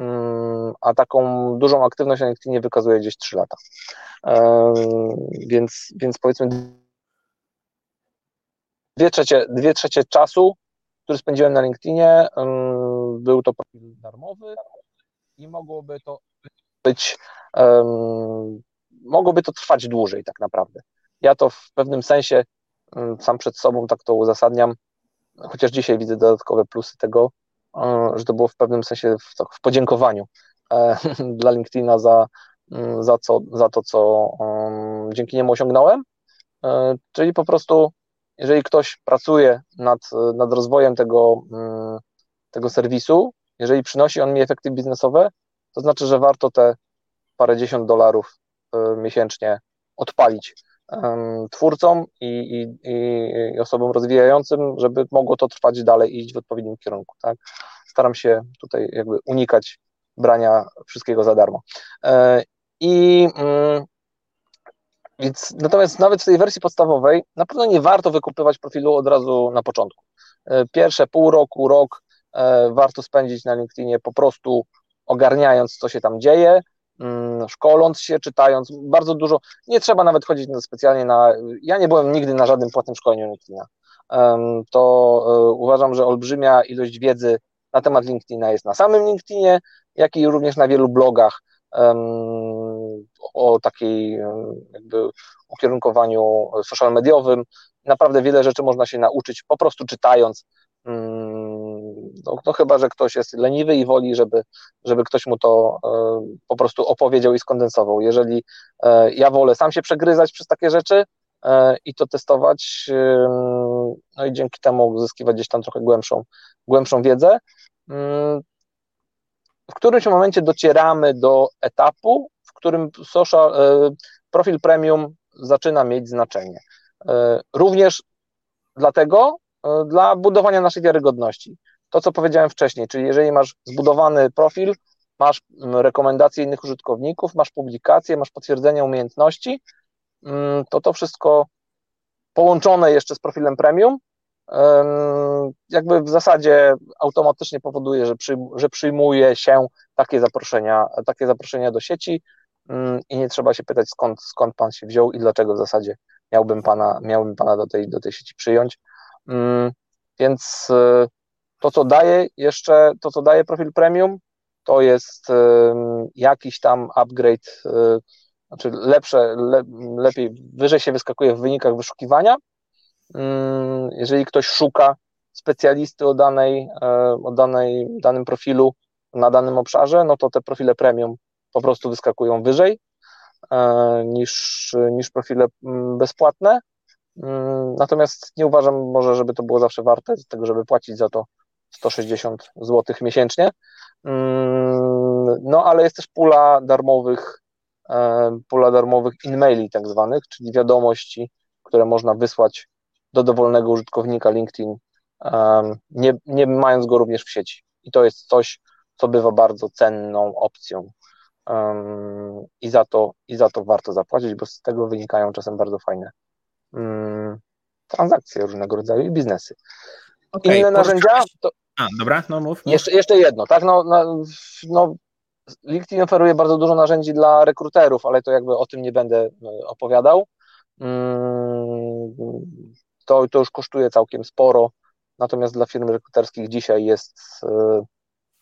Mm, a taką dużą aktywność na LinkedInie wykazuje gdzieś 3 lata. Więc, więc powiedzmy dwie trzecie, dwie trzecie czasu, który spędziłem na LinkedInie, był to profil darmowy i mogłoby to być, mogłoby to trwać dłużej tak naprawdę. Ja to w pewnym sensie sam przed sobą tak to uzasadniam, chociaż dzisiaj widzę dodatkowe plusy tego, że to było w pewnym sensie w, w podziękowaniu e, dla LinkedIna za, mm, za, co, za to, co um, dzięki niemu osiągnąłem. E, czyli po prostu, jeżeli ktoś pracuje nad, nad rozwojem tego, um, tego serwisu, jeżeli przynosi on mi efekty biznesowe, to znaczy, że warto te parę dziesiąt dolarów miesięcznie odpalić twórcom i, i, i, osobom rozwijającym, żeby mogło to trwać dalej i iść w odpowiednim kierunku. Tak? Staram się tutaj jakby unikać brania wszystkiego za darmo. E, I mm, więc natomiast nawet w tej wersji podstawowej na pewno nie warto wykupywać profilu od razu na początku. E, pierwsze pół roku, rok e, warto spędzić na LinkedInie po prostu ogarniając, co się tam dzieje, szkoląc się, czytając, bardzo dużo, nie trzeba nawet chodzić specjalnie na, ja nie byłem nigdy na żadnym płatnym szkoleniu LinkedIna, to e, uważam, że olbrzymia ilość wiedzy na temat LinkedIna jest na samym LinkedInie, jak i również na wielu blogach o takiej jakby ukierunkowaniu social mediowym. Naprawdę wiele rzeczy można się nauczyć po prostu czytając, Mm, no, no, chyba, że ktoś jest leniwy i woli, żeby, żeby ktoś mu to e, po prostu opowiedział i skondensował. Jeżeli e, ja wolę sam się przegryzać przez takie rzeczy e, i to testować, no i dzięki temu uzyskiwać gdzieś tam trochę głębszą, głębszą wiedzę, w którymś momencie docieramy do etapu, w którym social, profil premium zaczyna mieć znaczenie. Również dlatego, dla budowania naszej wiarygodności. To, co powiedziałem wcześniej, czyli jeżeli masz zbudowany profil, masz mm, rekomendacje innych użytkowników, masz publikacje, masz potwierdzenie umiejętności, mm, to to wszystko połączone jeszcze z profilem premium, jakby w zasadzie automatycznie powoduje, że, że przyjmuje się takie zaproszenia, takie zaproszenia do sieci mm, i nie trzeba się pytać, skąd, skąd pan się wziął i dlaczego w zasadzie miałbym pana, miałbym pana do tej, do tej sieci przyjąć. Więc y, to, co daje jeszcze, to, co daje profil premium, to jest jakiś tam upgrade, y, znaczy lepsze, le, lepiej, wyżej się wyskakuje w wynikach wyszukiwania. Mm, jeżeli ktoś szuka specjalisty o, danej, e, o danej, danym profilu na danym obszarze, no to te profile premium po prostu wyskakują wyżej. niż, niż profile mm, bezpłatne. Mm, natomiast nie uważam może, żeby to było zawsze warte tego, żeby płacić za to 160 zł miesięcznie. Mm, no ale jest też pula darmowych, e, pula darmowych in-maili tak zwanych, czyli wiadomości, które można wysłać do dowolnego użytkownika LinkedIn, nie, nie mając go również w sieci. I to jest coś, co bywa bardzo cenną opcją. I za to, i za to warto zapłacić, bo z tego wynikają czasem bardzo fajne mm, transakcje różnego rodzaju i biznesy. Okay, Inne narzędzia. To... A, dobra, no mów. mów. Jeszcze, jeszcze jedno, tak? No, no, no, LinkedIn oferuje bardzo dużo narzędzi dla rekruterów, ale to jakby o tym nie będę no, opowiadał. Mm, to, to już kosztuje całkiem sporo, natomiast dla firm rekruterskich dzisiaj jest e,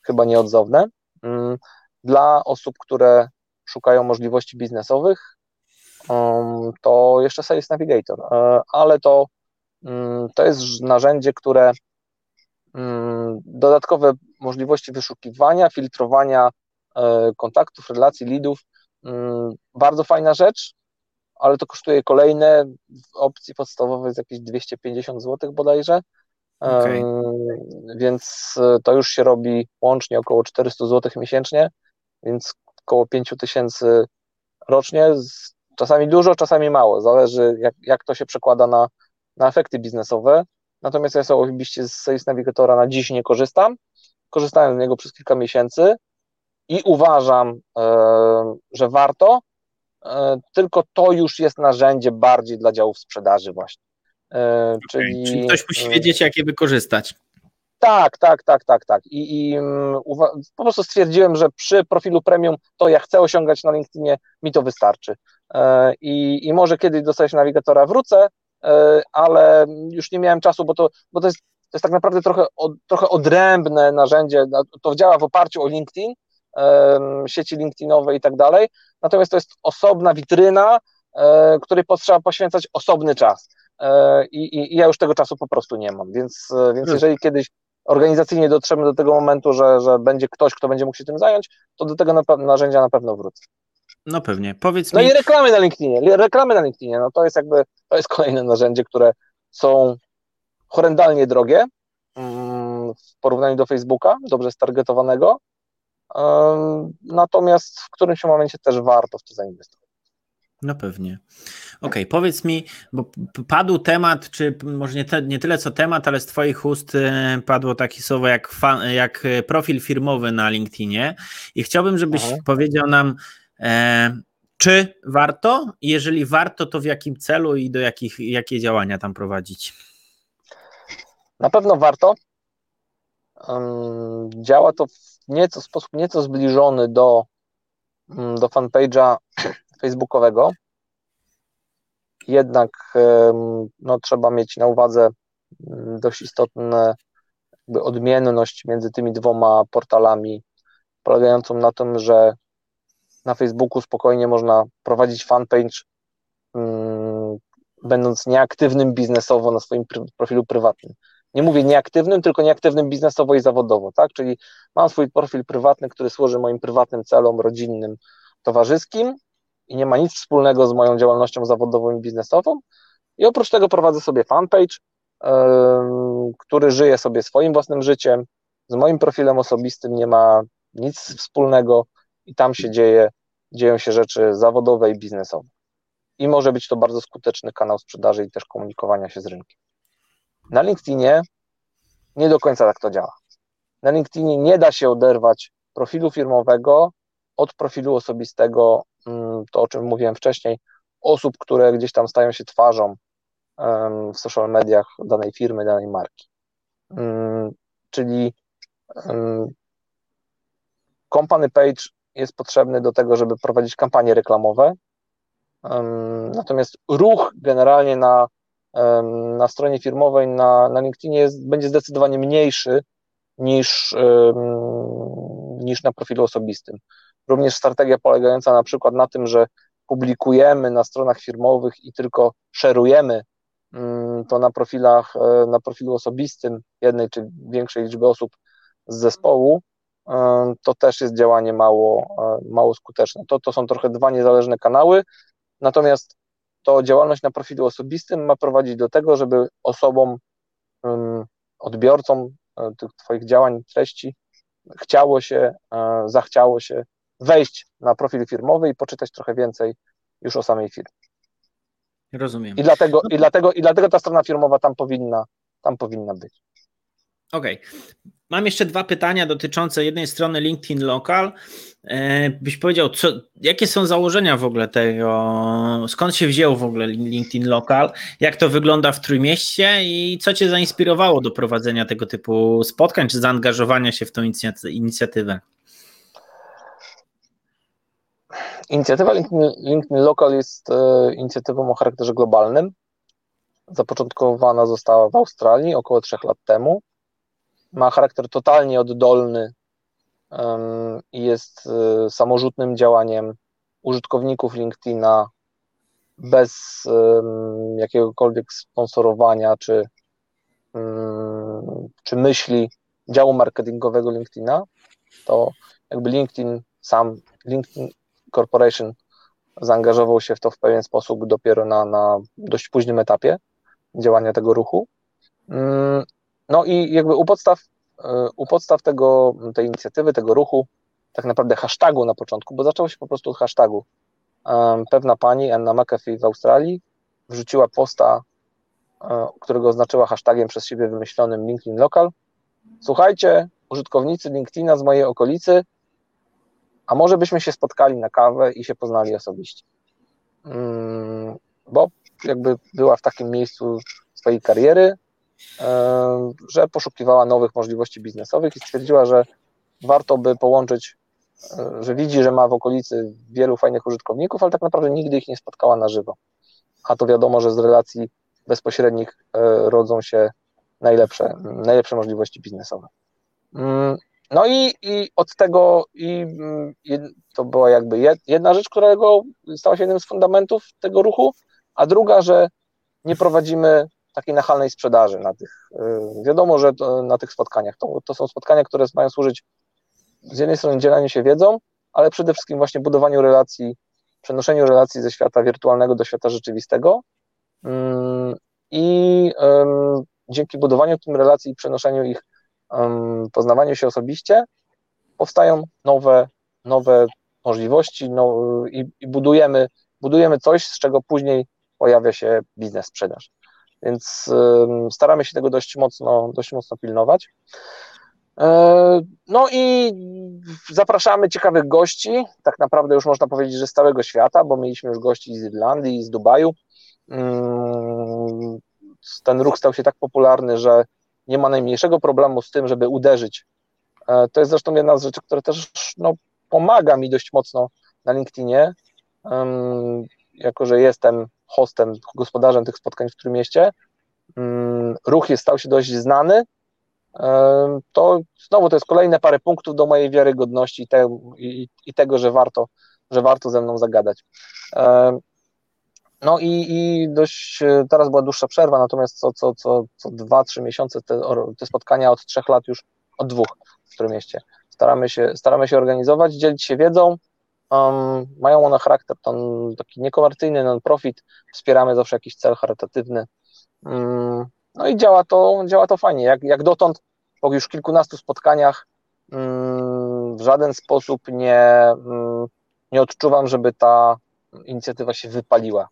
chyba nieodzowne. Mm, dla osób, które szukają możliwości biznesowych, um, to jeszcze Sales Navigator, e, ale to, mm, to jest narzędzie, które dodatkowe możliwości wyszukiwania, filtrowania e, kontaktów, relacji, leadów, bardzo fajna rzecz, ale to kosztuje kolejne, w opcji podstawowej jest jakieś 250 zł bodajże, okay. więc e, to już się robi łącznie około 400 zł miesięcznie, więc około 5000 rocznie, czasami dużo, czasami mało, zależy jak, jak to się przekłada na, na efekty biznesowe, natomiast ja osobiście z Sales Navigatora na dziś nie korzystam, korzystałem z niego przez kilka miesięcy i uważam, e, że warto, E, tylko to już jest narzędzie bardziej dla działów sprzedaży właśnie. E, okay, czyli, czyli ktoś musi wiedzieć, jak je wykorzystać. Tak, tak, tak, tak, tak. I, i mm, po prostu stwierdziłem, że przy profilu premium to ja chcę osiągać na LinkedInie, mi to wystarczy. I, i może kiedyś dostać nawigatora wrócę, ale już nie miałem czasu, bo to, bo to jest to jest tak naprawdę trochę, trochę odrębne narzędzie, to działa w oparciu o LinkedIn, sieci LinkedInowe i tak dalej, natomiast to jest osobna witryna, e, której potrzeba poświęcać osobny czas. E, I, i, I, ja już tego czasu po prostu nie mam, więc, e, więc hmm. jeżeli kiedyś organizacyjnie dotrzemy do tego momentu, że, że będzie ktoś, kto będzie mógł się tym zająć, to do tego na narzędzia na pewno wrócę. No pewnie. Powiedz no mi... i reklamy na LinkedInie. Reklamy na LinkedInie, no to jest jakby, to jest kolejne narzędzie, które są horrendalnie drogie mm, w porównaniu do Facebooka, dobrze stargetowanego, Natomiast w którymś momencie też warto w to zainwestować. No pewnie. Okej, okay, powiedz mi, bo padł temat, czy może nie, te, nie, tyle co temat, ale z Twoich ust e, padło takie słowo jak, fan, jak profil firmowy na LinkedInie i chciałbym, żebyś Aha. powiedział nam, czy warto? Jeżeli warto, to w jakim celu i do jakich, jakie działania tam prowadzić? Na pewno warto. Działa to w nieco, sposób nieco zbliżony do, mm, do fanpage'a facebookowego. Jednak no, trzeba mieć na uwadze mm, dość istotne odmienność między tymi dwoma portalami, polegającą na tym, że na Facebooku spokojnie można prowadzić fanpage, hmm, będąc nieaktywnym biznesowo na swoim profilu prywatnym nie mówię nieaktywnym, tylko nieaktywnym biznesowo i zawodowo, tak? Czyli mam swój profil prywatny, który służy moim prywatnym celom rodzinnym, towarzyskim i nie ma nic wspólnego z moją działalnością zawodową i biznesową. I oprócz tego prowadzę sobie fanpage, który żyje sobie swoim własnym życiem, z moim profilem osobistym nie ma nic wspólnego i tam się dzieje, dzieją się rzeczy zawodowe i biznesowe. I może być to bardzo skuteczny kanał sprzedaży i też komunikowania się z rynkiem. Na LinkedInie nie do końca tak to działa. Na LinkedInie nie da się oderwać profilu firmowego od profilu osobistego, mm, to o czym mówiłem wcześniej, osób, które gdzieś tam stają się twarzą w social mediach danej firmy, danej marki. Mm, czyli company page jest potrzebny do tego, żeby prowadzić kampanie reklamowe. Natomiast ruch generalnie na na stronie firmowej na, na LinkedInie jest, będzie zdecydowanie mniejszy niż, niż na profilu osobistym. Również strategia polegająca na przykład na tym, że publikujemy na stronach firmowych i tylko szerujemy to na profilach, e, na profilu osobistym jednej czy większej liczby osób z zespołu, to też jest działanie mało, mało skuteczne. To, to są trochę dwa niezależne kanały, natomiast to działalność na profilu osobistym ma prowadzić do tego, żeby osobom, odbiorcom tych Twoich działań, treści chciało się, zachciało się wejść na profil firmowy i poczytać trochę więcej już o samej firmie. Rozumiem. I dlatego, i dlatego, i dlatego ta strona firmowa tam powinna, tam powinna być. Okej. Okay. Mam jeszcze dwa pytania dotyczące jednej strony LinkedIn Local. E, byś powiedział, co, jakie są założenia w ogóle tego, skąd się wziął w ogóle LinkedIn Local, jak to wygląda w Trójmieście i co Cię zainspirowało do prowadzenia tego typu spotkań, czy zaangażowania się w tą inicjatywę? Inicjatywa LinkedIn, LinkedIn Local jest e, inicjatywą o charakterze globalnym. Zapoczątkowana została w Australii około trzech lat temu. Ma charakter totalnie oddolny i jest e, samorzutnym działaniem użytkowników LinkedIna bez jakiegokolwiek sponsorowania czy, czy myśli działu marketingowego LinkedIna. To jakby LinkedIn sam, LinkedIn Corporation zaangażował się w to w pewien sposób dopiero na, na dość późnym etapie działania tego ruchu. No i jakby u podstaw, e, u podstaw tego, tej inicjatywy, tego ruchu, tak naprawdę hashtagu na początku, bo zaczęło się po prostu od hashtagu. Pewna pani, Anna McAfee w Australii, wrzuciła posta, e, którego oznaczyła hashtagiem przez siebie wymyślonym LinkedIn Local. Słuchajcie, użytkownicy LinkedIna z mojej okolicy a może byśmy się spotkali na kawę i się poznali osobiście. Mm, bo jakby była w takim miejscu swojej kariery, że poszukiwała nowych możliwości biznesowych i stwierdziła, że warto by połączyć, e, że widzi, że ma w okolicy wielu fajnych użytkowników, ale tak naprawdę nigdy ich nie spotkała na żywo. A to wiadomo, że z relacji bezpośrednich e, rodzą się najlepsze, najlepsze możliwości biznesowe. Mm, no i, i od tego i, mm, to była jakby jedna rzecz, którego stała się jednym z fundamentów tego ruchu, a druga, że nie prowadzimy takiej nachalnej sprzedaży na tych. Y, wiadomo, że na tych spotkaniach. To, to są spotkania, które mają służyć z jednej strony dzieleniu się wiedzą, ale przede wszystkim właśnie budowaniu relacji, przenoszeniu relacji ze świata wirtualnego do świata rzeczywistego. Mm, I dzięki budowaniu tym relacji i przenoszeniu ich poznawaniu się osobiście, powstają nowe, nowe możliwości no, i, i budujemy, budujemy coś, z czego później pojawia się biznes, sprzedaż. Więc staramy się tego dość mocno, dość mocno pilnować. E, no i zapraszamy ciekawych gości, tak naprawdę już można powiedzieć, że z całego świata, bo mieliśmy już gości z Irlandii, z Dubaju. Ten ruch stał się tak popularny, że nie ma najmniejszego problemu z tym, żeby uderzyć. E, to jest zresztą jedna z rzeczy, która też no, pomaga mi dość mocno na LinkedInie, jako że jestem hostem, gospodarzem tych spotkań w którym mieście. Mm, ruch jest, stał się dość znany. To znowu to jest kolejne parę punktów do mojej wiarygodności i, te, i, i tego, że warto, że warto ze mną zagadać. No i, i dość, e, teraz była dłuższa przerwa, natomiast co, co, co, co dwa, trzy miesiące te, te spotkania od trzech lat już, od dwóch w którym mieście. Staramy się, staramy się organizować, dzielić się wiedzą, um, mają one charakter ton, taki niekomercyjny, non-profit, wspieramy zawsze jakiś cel charytatywny, um, no i działa to, działa to fajnie, jak, jak dotąd po już kilkunastu spotkaniach um, w żaden sposób nie, nie odczuwam, żeby ta inicjatywa się wypaliła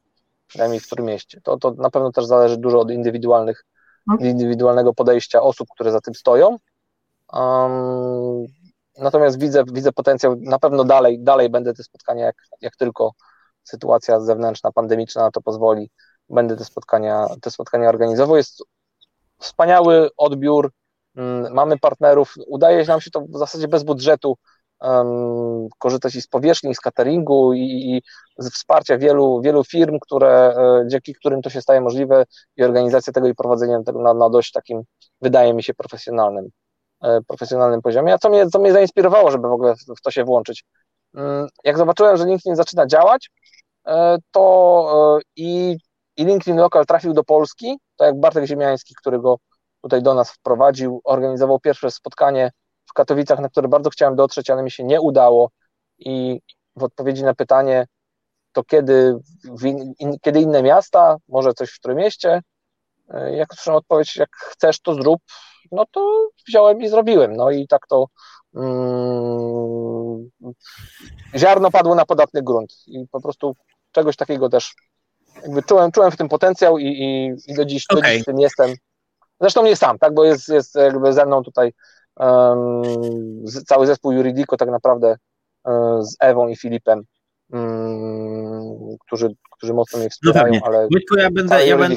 przynajmniej w którym mieście. To, to na pewno też zależy dużo od indywidualnych, mhm. indywidualnego podejścia osób, które za tym stoją. Natomiast widzę, widzę potencjał, na pewno dalej, dalej będę te spotkania, jak, jak tylko sytuacja zewnętrzna, pandemiczna na to pozwoli, będę te spotkania, te spotkania organizował. Jest wspaniały odbiór, mm, mamy partnerów, udaje nam się to w zasadzie bez budżetu um, korzystać i z powierzchni, i z cateringu, i, i z wsparcia wielu, wielu firm, które, e, dzięki którym to się staje możliwe i organizacja tego i prowadzenie tego na, na dość takim, wydaje mi się, profesjonalnym, profesjonalnym poziomie. A co mnie, co mnie zainspirowało, żeby w ogóle w to się włączyć? Mm, jak zobaczyłem, że LinkedIn zaczyna działać, e, to i, i LinkedIn Local trafił do Polski, to jak Bartek Ziemiański, który go tutaj do nas wprowadził, organizował pierwsze spotkanie w Katowicach, na które bardzo chciałem dotrzeć, ale mi się nie udało. I w odpowiedzi na pytanie, to kiedy, in, kiedy inne miasta, może coś w którym mieście, e, jak słyszałem odpowiedź, jak chcesz, to zrób, no to wziąłem i zrobiłem. No i tak to mm, ziarno padło na podatny grunt i po prostu czegoś takiego też jakby czułem, czułem w tym potencjał i, i, i do, dziś, okay. do dziś w tym jestem. Zresztą nie sam, tak, bo jest, jest jakby ze mną tutaj um, cały zespół Juridico tak naprawdę um, z Ewą i Filipem, um, którzy, którzy mocno mnie wspierają, no ale ja będę, ja będę,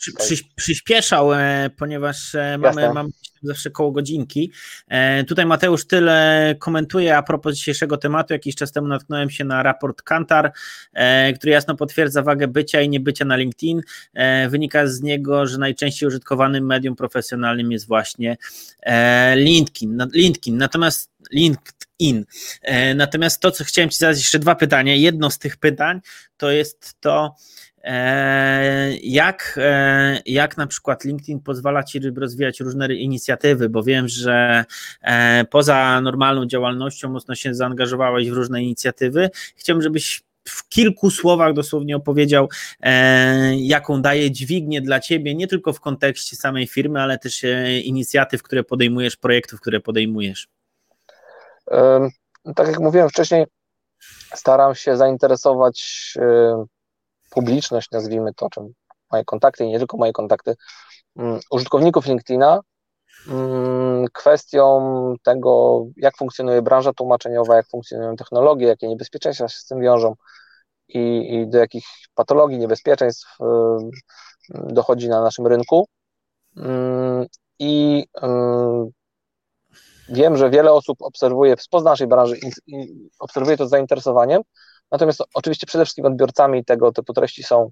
przy, przy, przyspieszał, e, ponieważ e, mamy, mamy zawsze koło godzinki. E, tutaj Mateusz tyle komentuje a propos dzisiejszego tematu. Jakiś czas temu natknąłem się na raport Kantar, który jasno potwierdza wagę bycia i niebycia na LinkedIn. Wynika z niego, że najczęściej użytkowanym medium profesjonalnym jest właśnie LinkedIn. LinkedIn. Natomiast LinkedIn. Natomiast to, co chciałem Ci zadać, jeszcze dwa pytania. Jedno z tych pytań to jest to, jak, e, jak na przykład LinkedIn pozwala Ci rozwijać różne inicjatywy, bo wiem, że e, poza normalną działalnością mocno się zaangażowałeś w różne inicjatywy. Chciałbym, żebyś w kilku słowach dosłownie opowiedział, jaką daje dźwignię dla Ciebie, nie tylko w kontekście samej firmy, ale też inicjatyw, które podejmujesz, projektów, które podejmujesz. Tak jak mówiłem wcześniej, staram się zainteresować publiczność, nazwijmy to, czym moje kontakty i nie tylko moje kontakty, um, użytkowników LinkedIna, um, kwestią tego, jak funkcjonuje branża tłumaczeniowa, jak funkcjonują technologie, jakie niebezpieczeństwa się z tym wiążą i, i do jakich patologii, niebezpieczeństw um, dochodzi na naszym rynku. Mm, I wiem, że wiele osób obserwuje, spoza naszej branży, obserwuje to z zainteresowaniem, Natomiast oczywiście przede wszystkim odbiorcami tego typu treści są,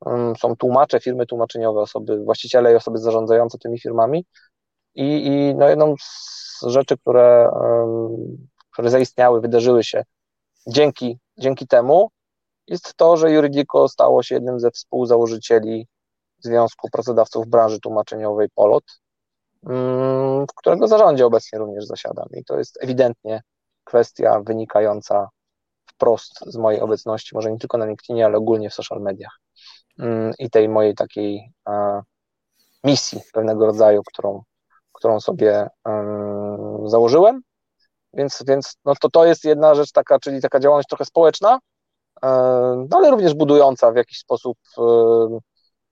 um, są tłumacze, firmy tłumaczeniowe, osoby, właściciele i osoby zarządzające tymi firmami. I, i no jedną z rzeczy, które, które zaistniały, wydarzyły się dzięki, dzięki temu, jest to, że Juridico stało się jednym ze współzałożycieli Związku Pracodawców Branży Tłumaczeniowej Polot, um, w którego zarządzie obecnie również zasiadam. I to jest ewidentnie kwestia wynikająca wprost z mojej obecności, może nie tylko na LinkedInie, ale ogólnie w social mediach mm, i tej mojej takiej misji pewnego rodzaju, którą, którą sobie założyłem. Więc, więc no to, to jest jedna rzecz taka, czyli taka działalność trochę społeczna, no ale również budująca w jakiś sposób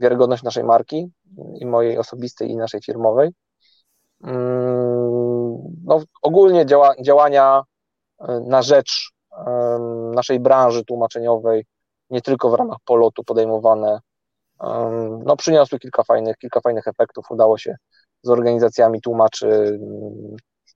wiarygodność naszej marki i mojej osobistej i naszej firmowej. Mm, no, ogólnie działa, działania na rzecz naszej branży tłumaczeniowej, nie tylko w ramach polotu podejmowane, no, przyniosły kilka fajnych, kilka fajnych efektów. Udało się z organizacjami tłumaczy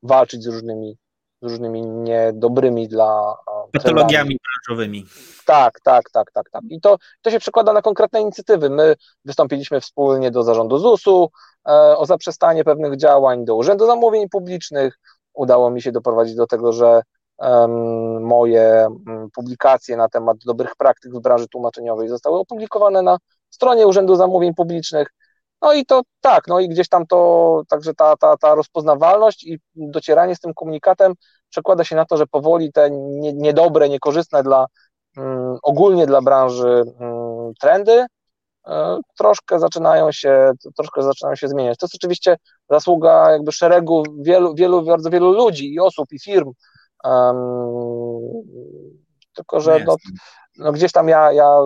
walczyć z różnymi, z różnymi niedobrymi dla patologiami branżowymi. Tak, tak, tak, tak, tak. I to, to się przekłada na konkretne inicjatywy. My wystąpiliśmy wspólnie do zarządu ZUS-u e, o zaprzestanie pewnych działań, do Urzędu Zamówień Publicznych. Udało mi się doprowadzić do tego, że moje mm, publikacje na temat dobrych praktyk w branży tłumaczeniowej zostały opublikowane na stronie Urzędu Zamówień Publicznych. No i to tak, no i gdzieś tam to, także ta, ta, ta rozpoznawalność i docieranie z tym komunikatem przekłada się na to, że powoli te nie, niedobre, niekorzystne dla um, ogólnie dla branży um, trendy um, troszkę zaczynają się, troszkę zaczynają się zmieniać. To jest oczywiście zasługa jakby szeregu wielu, wielu, bardzo wielu ludzi i osób i firm, tylko, że no, no, gdzieś tam ja, ja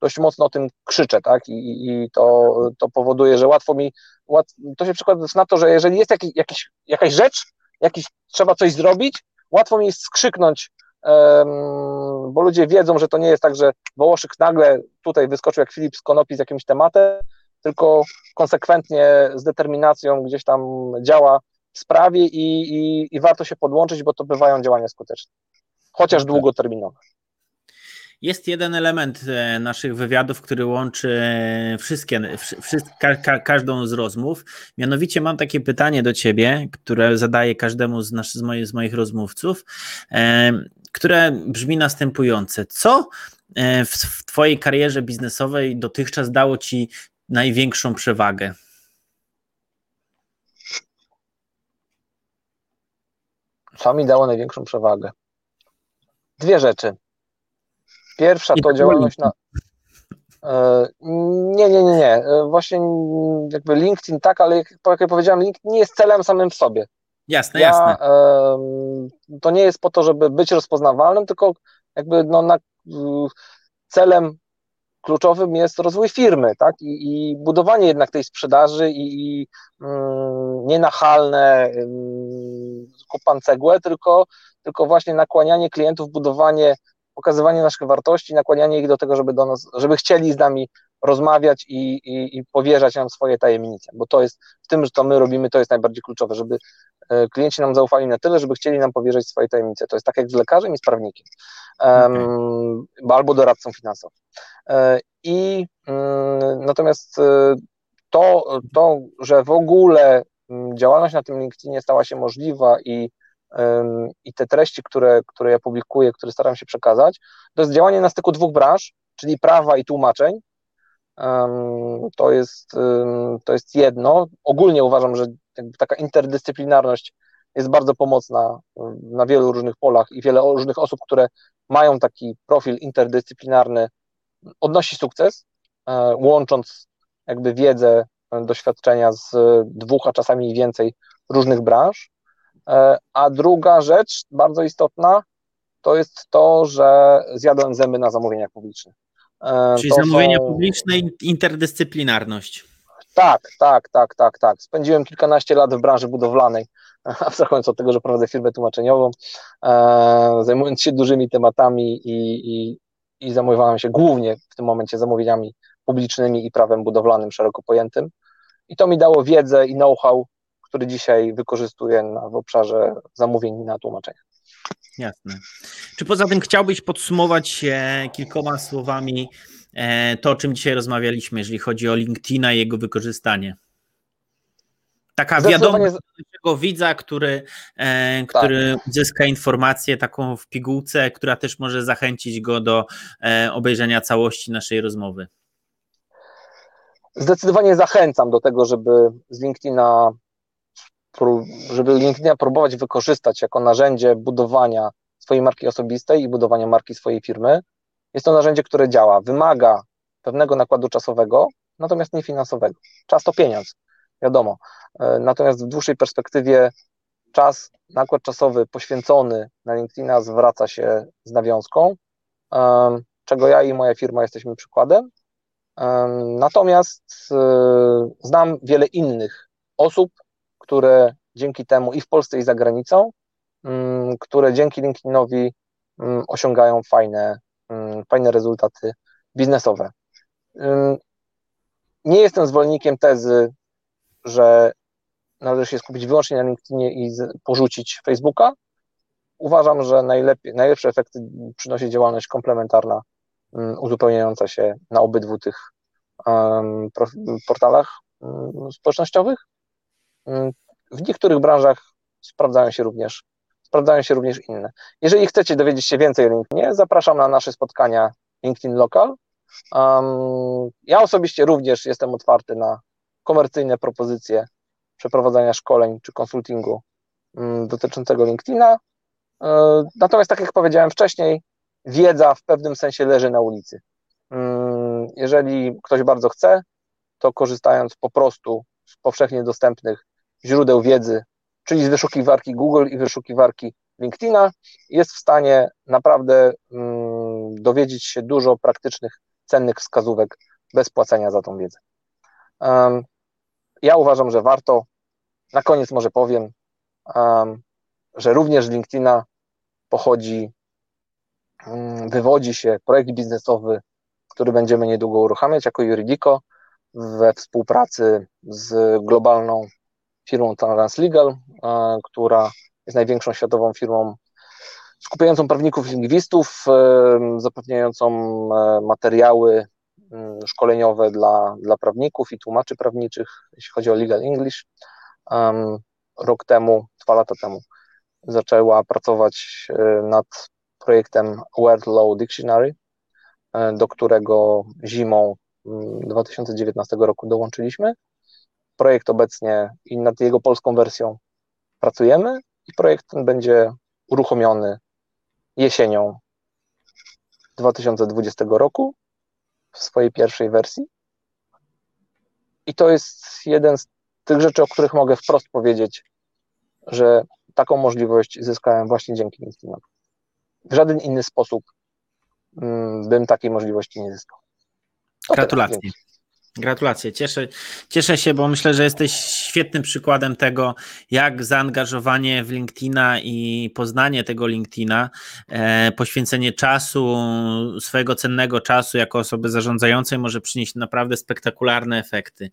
dość mocno o tym krzyczę, tak? I, i to, to powoduje, że łatwo mi, łat, to się przekłada na to, że jeżeli jest jakiś, jakiś, jakaś rzecz, jakiś, trzeba coś zrobić, łatwo mi jest skrzyknąć, um, bo ludzie wiedzą, że to nie jest tak, że Wołoszyk nagle tutaj wyskoczył jak Filip z Konopi z jakimś tematem, tylko konsekwentnie, z determinacją gdzieś tam działa sprawie i, i, i warto się podłączyć, bo to bywają działania skuteczne, chociaż tak. długoterminowe. Jest jeden element e, naszych wywiadów, który łączy wszystkie, wszystkie ka, każdą z rozmów. Mianowicie mam takie pytanie do ciebie, które zadaję każdemu z, nas, z, moich, z moich rozmówców, e, które brzmi następujące. Co e, w, w Twojej karierze biznesowej dotychczas dało Ci największą przewagę? Co mi dało największą przewagę? Dwie rzeczy. Pierwsza to działalność na. E, nie, nie, nie, nie. E, właśnie jakby LinkedIn tak, ale jak, jak ja powiedziałem, LinkedIn nie jest celem samym w sobie. Jasne, ja, jasne. To nie jest po to, żeby być rozpoznawalnym, tylko jakby no, na, celem kluczowym jest rozwój firmy, tak? I, i budowanie jednak tej sprzedaży i, i mm, nie nachalne kupan cegłę, tylko, tylko właśnie nakłanianie klientów, budowanie, pokazywanie naszych wartości, nakłanianie ich do tego, żeby do nas, żeby chcieli z nami rozmawiać i, i, i powierzać nam swoje tajemnice, bo to jest w tym, że to my robimy, to jest najbardziej kluczowe, żeby e, klienci nam zaufali na tyle, żeby chcieli nam powierzyć swoje tajemnice. To jest tak jak z lekarzem i z prawnikiem, um, okay. albo doradcą finansowym. E, I um, natomiast e, to, to, że w ogóle mm, działalność na tym LinkedInie stała się możliwa i i te treści, które, które ja publikuję, które staram się przekazać, to jest działanie na styku dwóch branż, czyli prawa i tłumaczeń, to jest, to jest jedno. Ogólnie uważam, że taka interdyscyplinarność jest bardzo pomocna na wielu różnych polach i wiele różnych osób, które mają taki profil interdyscyplinarny, odnosi sukces, e, łącząc jakby wiedzę, e, doświadczenia z dwóch, a czasami więcej różnych branż. E, a druga rzecz, bardzo istotna, to jest to, że zjadłem zęby na zamówieniach publicznych. E, Czyli to zamówienia są... publiczne i interdyscyplinarność. Tak, tak, tak, tak, tak. Spędziłem kilkanaście lat w branży budowlanej, abstrahując od tego, że prowadzę firmę tłumaczeniową, e, zajmując się dużymi tematami i, i, i zajmowałem się głównie w tym momencie zamówieniami publicznymi i prawem budowlanym szeroko pojętym. I to mi dało wiedzę i know-how, który dzisiaj wykorzystuję na, w obszarze zamówień na tłumaczenia. Jasne. Czy poza tym chciałbyś podsumować kilkoma słowami e, to, o czym dzisiaj rozmawialiśmy, jeżeli chodzi o LinkedIna i jego wykorzystanie? Taka wiadomość dla widza, który, e, który tak. uzyska informację taką w pigułce, która też może zachęcić go do e, obejrzenia całości naszej rozmowy. Zdecydowanie zachęcam do tego, żeby z LinkedIna żeby LinkedIna próbować wykorzystać jako narzędzie budowania swojej marki osobistej i budowania marki swojej firmy. Jest to narzędzie, które działa, wymaga pewnego nakładu czasowego, natomiast nie finansowego. Czas to pieniądz, wiadomo. E, natomiast w dłuższej perspektywie czas, nakład czasowy poświęcony na LinkedIna zwraca się z nawiązką, czego ja i moja firma jesteśmy przykładem. Natomiast e, znam wiele innych osób, które dzięki temu i w Polsce, i za granicą, mm, które dzięki LinkedInowi mm, osiągają fajne, mm, fajne rezultaty biznesowe. Nie jestem zwolennikiem tezy, że należy się skupić wyłącznie na LinkedInie i porzucić Facebooka. Uważam, że najlepiej, najlepsze efekty przynosi działalność komplementarna, uzupełniająca się na obydwu tych portalach społecznościowych. W niektórych branżach sprawdzają się również, sprawdzają się również inne. Jeżeli chcecie dowiedzieć się więcej o LinkedInie, zapraszam na nasze spotkania LinkedIn Local. Ja osobiście również jestem otwarty na komercyjne propozycje przeprowadzania szkoleń czy konsultingu um, dotyczącego LinkedIna. Um, natomiast, tak jak powiedziałem wcześniej, wiedza w pewnym sensie leży na ulicy. Mm, jeżeli ktoś bardzo chce, to korzystając po prostu z powszechnie dostępnych źródeł wiedzy, czyli z wyszukiwarki Google i wyszukiwarki LinkedIna, jest w stanie naprawdę mm, dowiedzieć się dużo praktycznych, cennych wskazówek bez płacenia za tą wiedzę. Um, ja uważam, że warto. Na koniec może powiem, um, że również z LinkedIna pochodzi, um, wywodzi się projekt biznesowy, który będziemy niedługo uruchamiać jako Juridico we współpracy z globalną firmą Translegal, e, która jest największą światową firmą skupiającą prawników lingwistów, zapewniającą e, materiały szkoleniowe dla, dla prawników i tłumaczy prawniczych, jeśli chodzi o Legal English. Rok temu, dwa lata temu zaczęła pracować nad projektem Word Law Dictionary, do którego zimą 2019 mm, roku dołączyliśmy projekt obecnie i nad jego polską wersją pracujemy i projekt ten będzie uruchomiony jesienią 2020 roku w swojej pierwszej wersji. I to jest jeden z tych rzeczy, o których mogę wprost powiedzieć, że taką możliwość zyskałem właśnie dzięki LinkedInowi. W żaden inny sposób mm, bym takiej możliwości nie zyskał. To Gratulacje. Gratulacje. Cieszę, cieszę się, bo myślę, że jesteś świetnym przykładem tego, jak zaangażowanie w LinkedIna i poznanie tego LinkedIna, e, poświęcenie czasu, swojego cennego czasu jako osoby zarządzającej może przynieść naprawdę spektakularne efekty.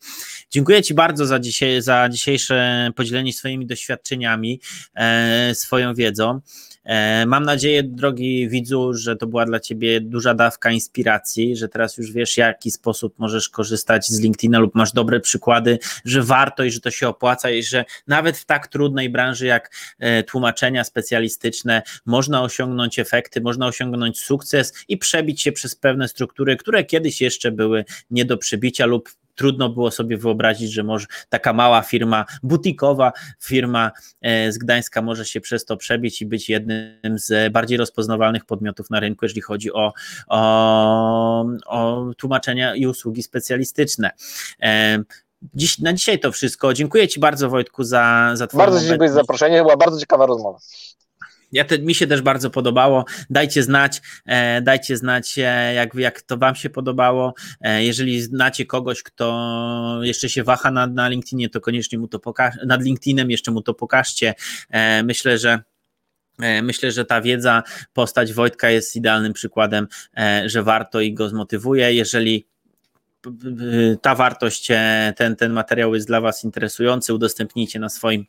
Dziękuję Ci bardzo za, dzisiaj, za dzisiejsze podzielenie swoimi doświadczeniami, e, swoją wiedzą. E, mam nadzieję, drogi widzu, że to była dla Ciebie duża dawka inspiracji, że teraz już wiesz, jaki sposób możesz korzystać z LinkedIna lub masz dobre przykłady, że warto i że to się opłaca i że nawet w tak trudnej branży jak e, tłumaczenia specjalistyczne można osiągnąć efekty, można osiągnąć sukces i przebić się przez pewne struktury, które kiedyś jeszcze były nie do przebicia lub trudno było sobie wyobrazić, że może taka mała firma, butikowa firma e, z Gdańska może się przez to przebić i być jednym z bardziej rozpoznawalnych podmiotów na rynku, jeżeli chodzi o, o, o tłumaczenia i usługi specjalistyczne. E, dziś, na dzisiaj to wszystko. Dziękuję Ci bardzo, Wojtku, za, za Twoją Bardzo dziękuję za zaproszenie. Była bardzo ciekawa rozmowa. Ja te, mi się też bardzo podobało. Dajcie znać, e, dajcie znać, e, jak, jak to Wam się podobało. E, jeżeli znacie kogoś, kto jeszcze się waha na, na LinkedInie, to koniecznie mu to pokażcie, nad LinkedInem jeszcze mu to pokażcie. E, myślę, że e, Myślę, że ta wiedza, postać Wojtka jest idealnym przykładem, e, że warto i go zmotywuje. Jeżeli ta wartość, ten, ten materiał jest dla Was interesujący, udostępnijcie na swoim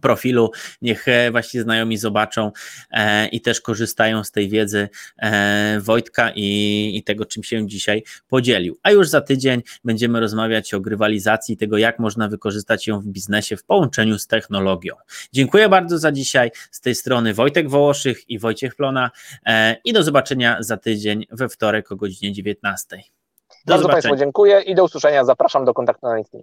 profilu, niech właśnie znajomi zobaczą e, i też korzystają z tej wiedzy e, Wojtka i, i, tego, czym się dzisiaj podzielił. A już za tydzień będziemy rozmawiać o grywalizacji, tego, jak można wykorzystać ją w biznesie w połączeniu z technologią. Dziękuję bardzo za dzisiaj. Z tej strony Wojtek Wołoszych i Wojciech Plona e, i do zobaczenia za tydzień we wtorek o godzinie 19. Do bardzo zobaczenia. Państwu dziękuję i do usłyszenia. Zapraszam do kontaktu na LinkedIn.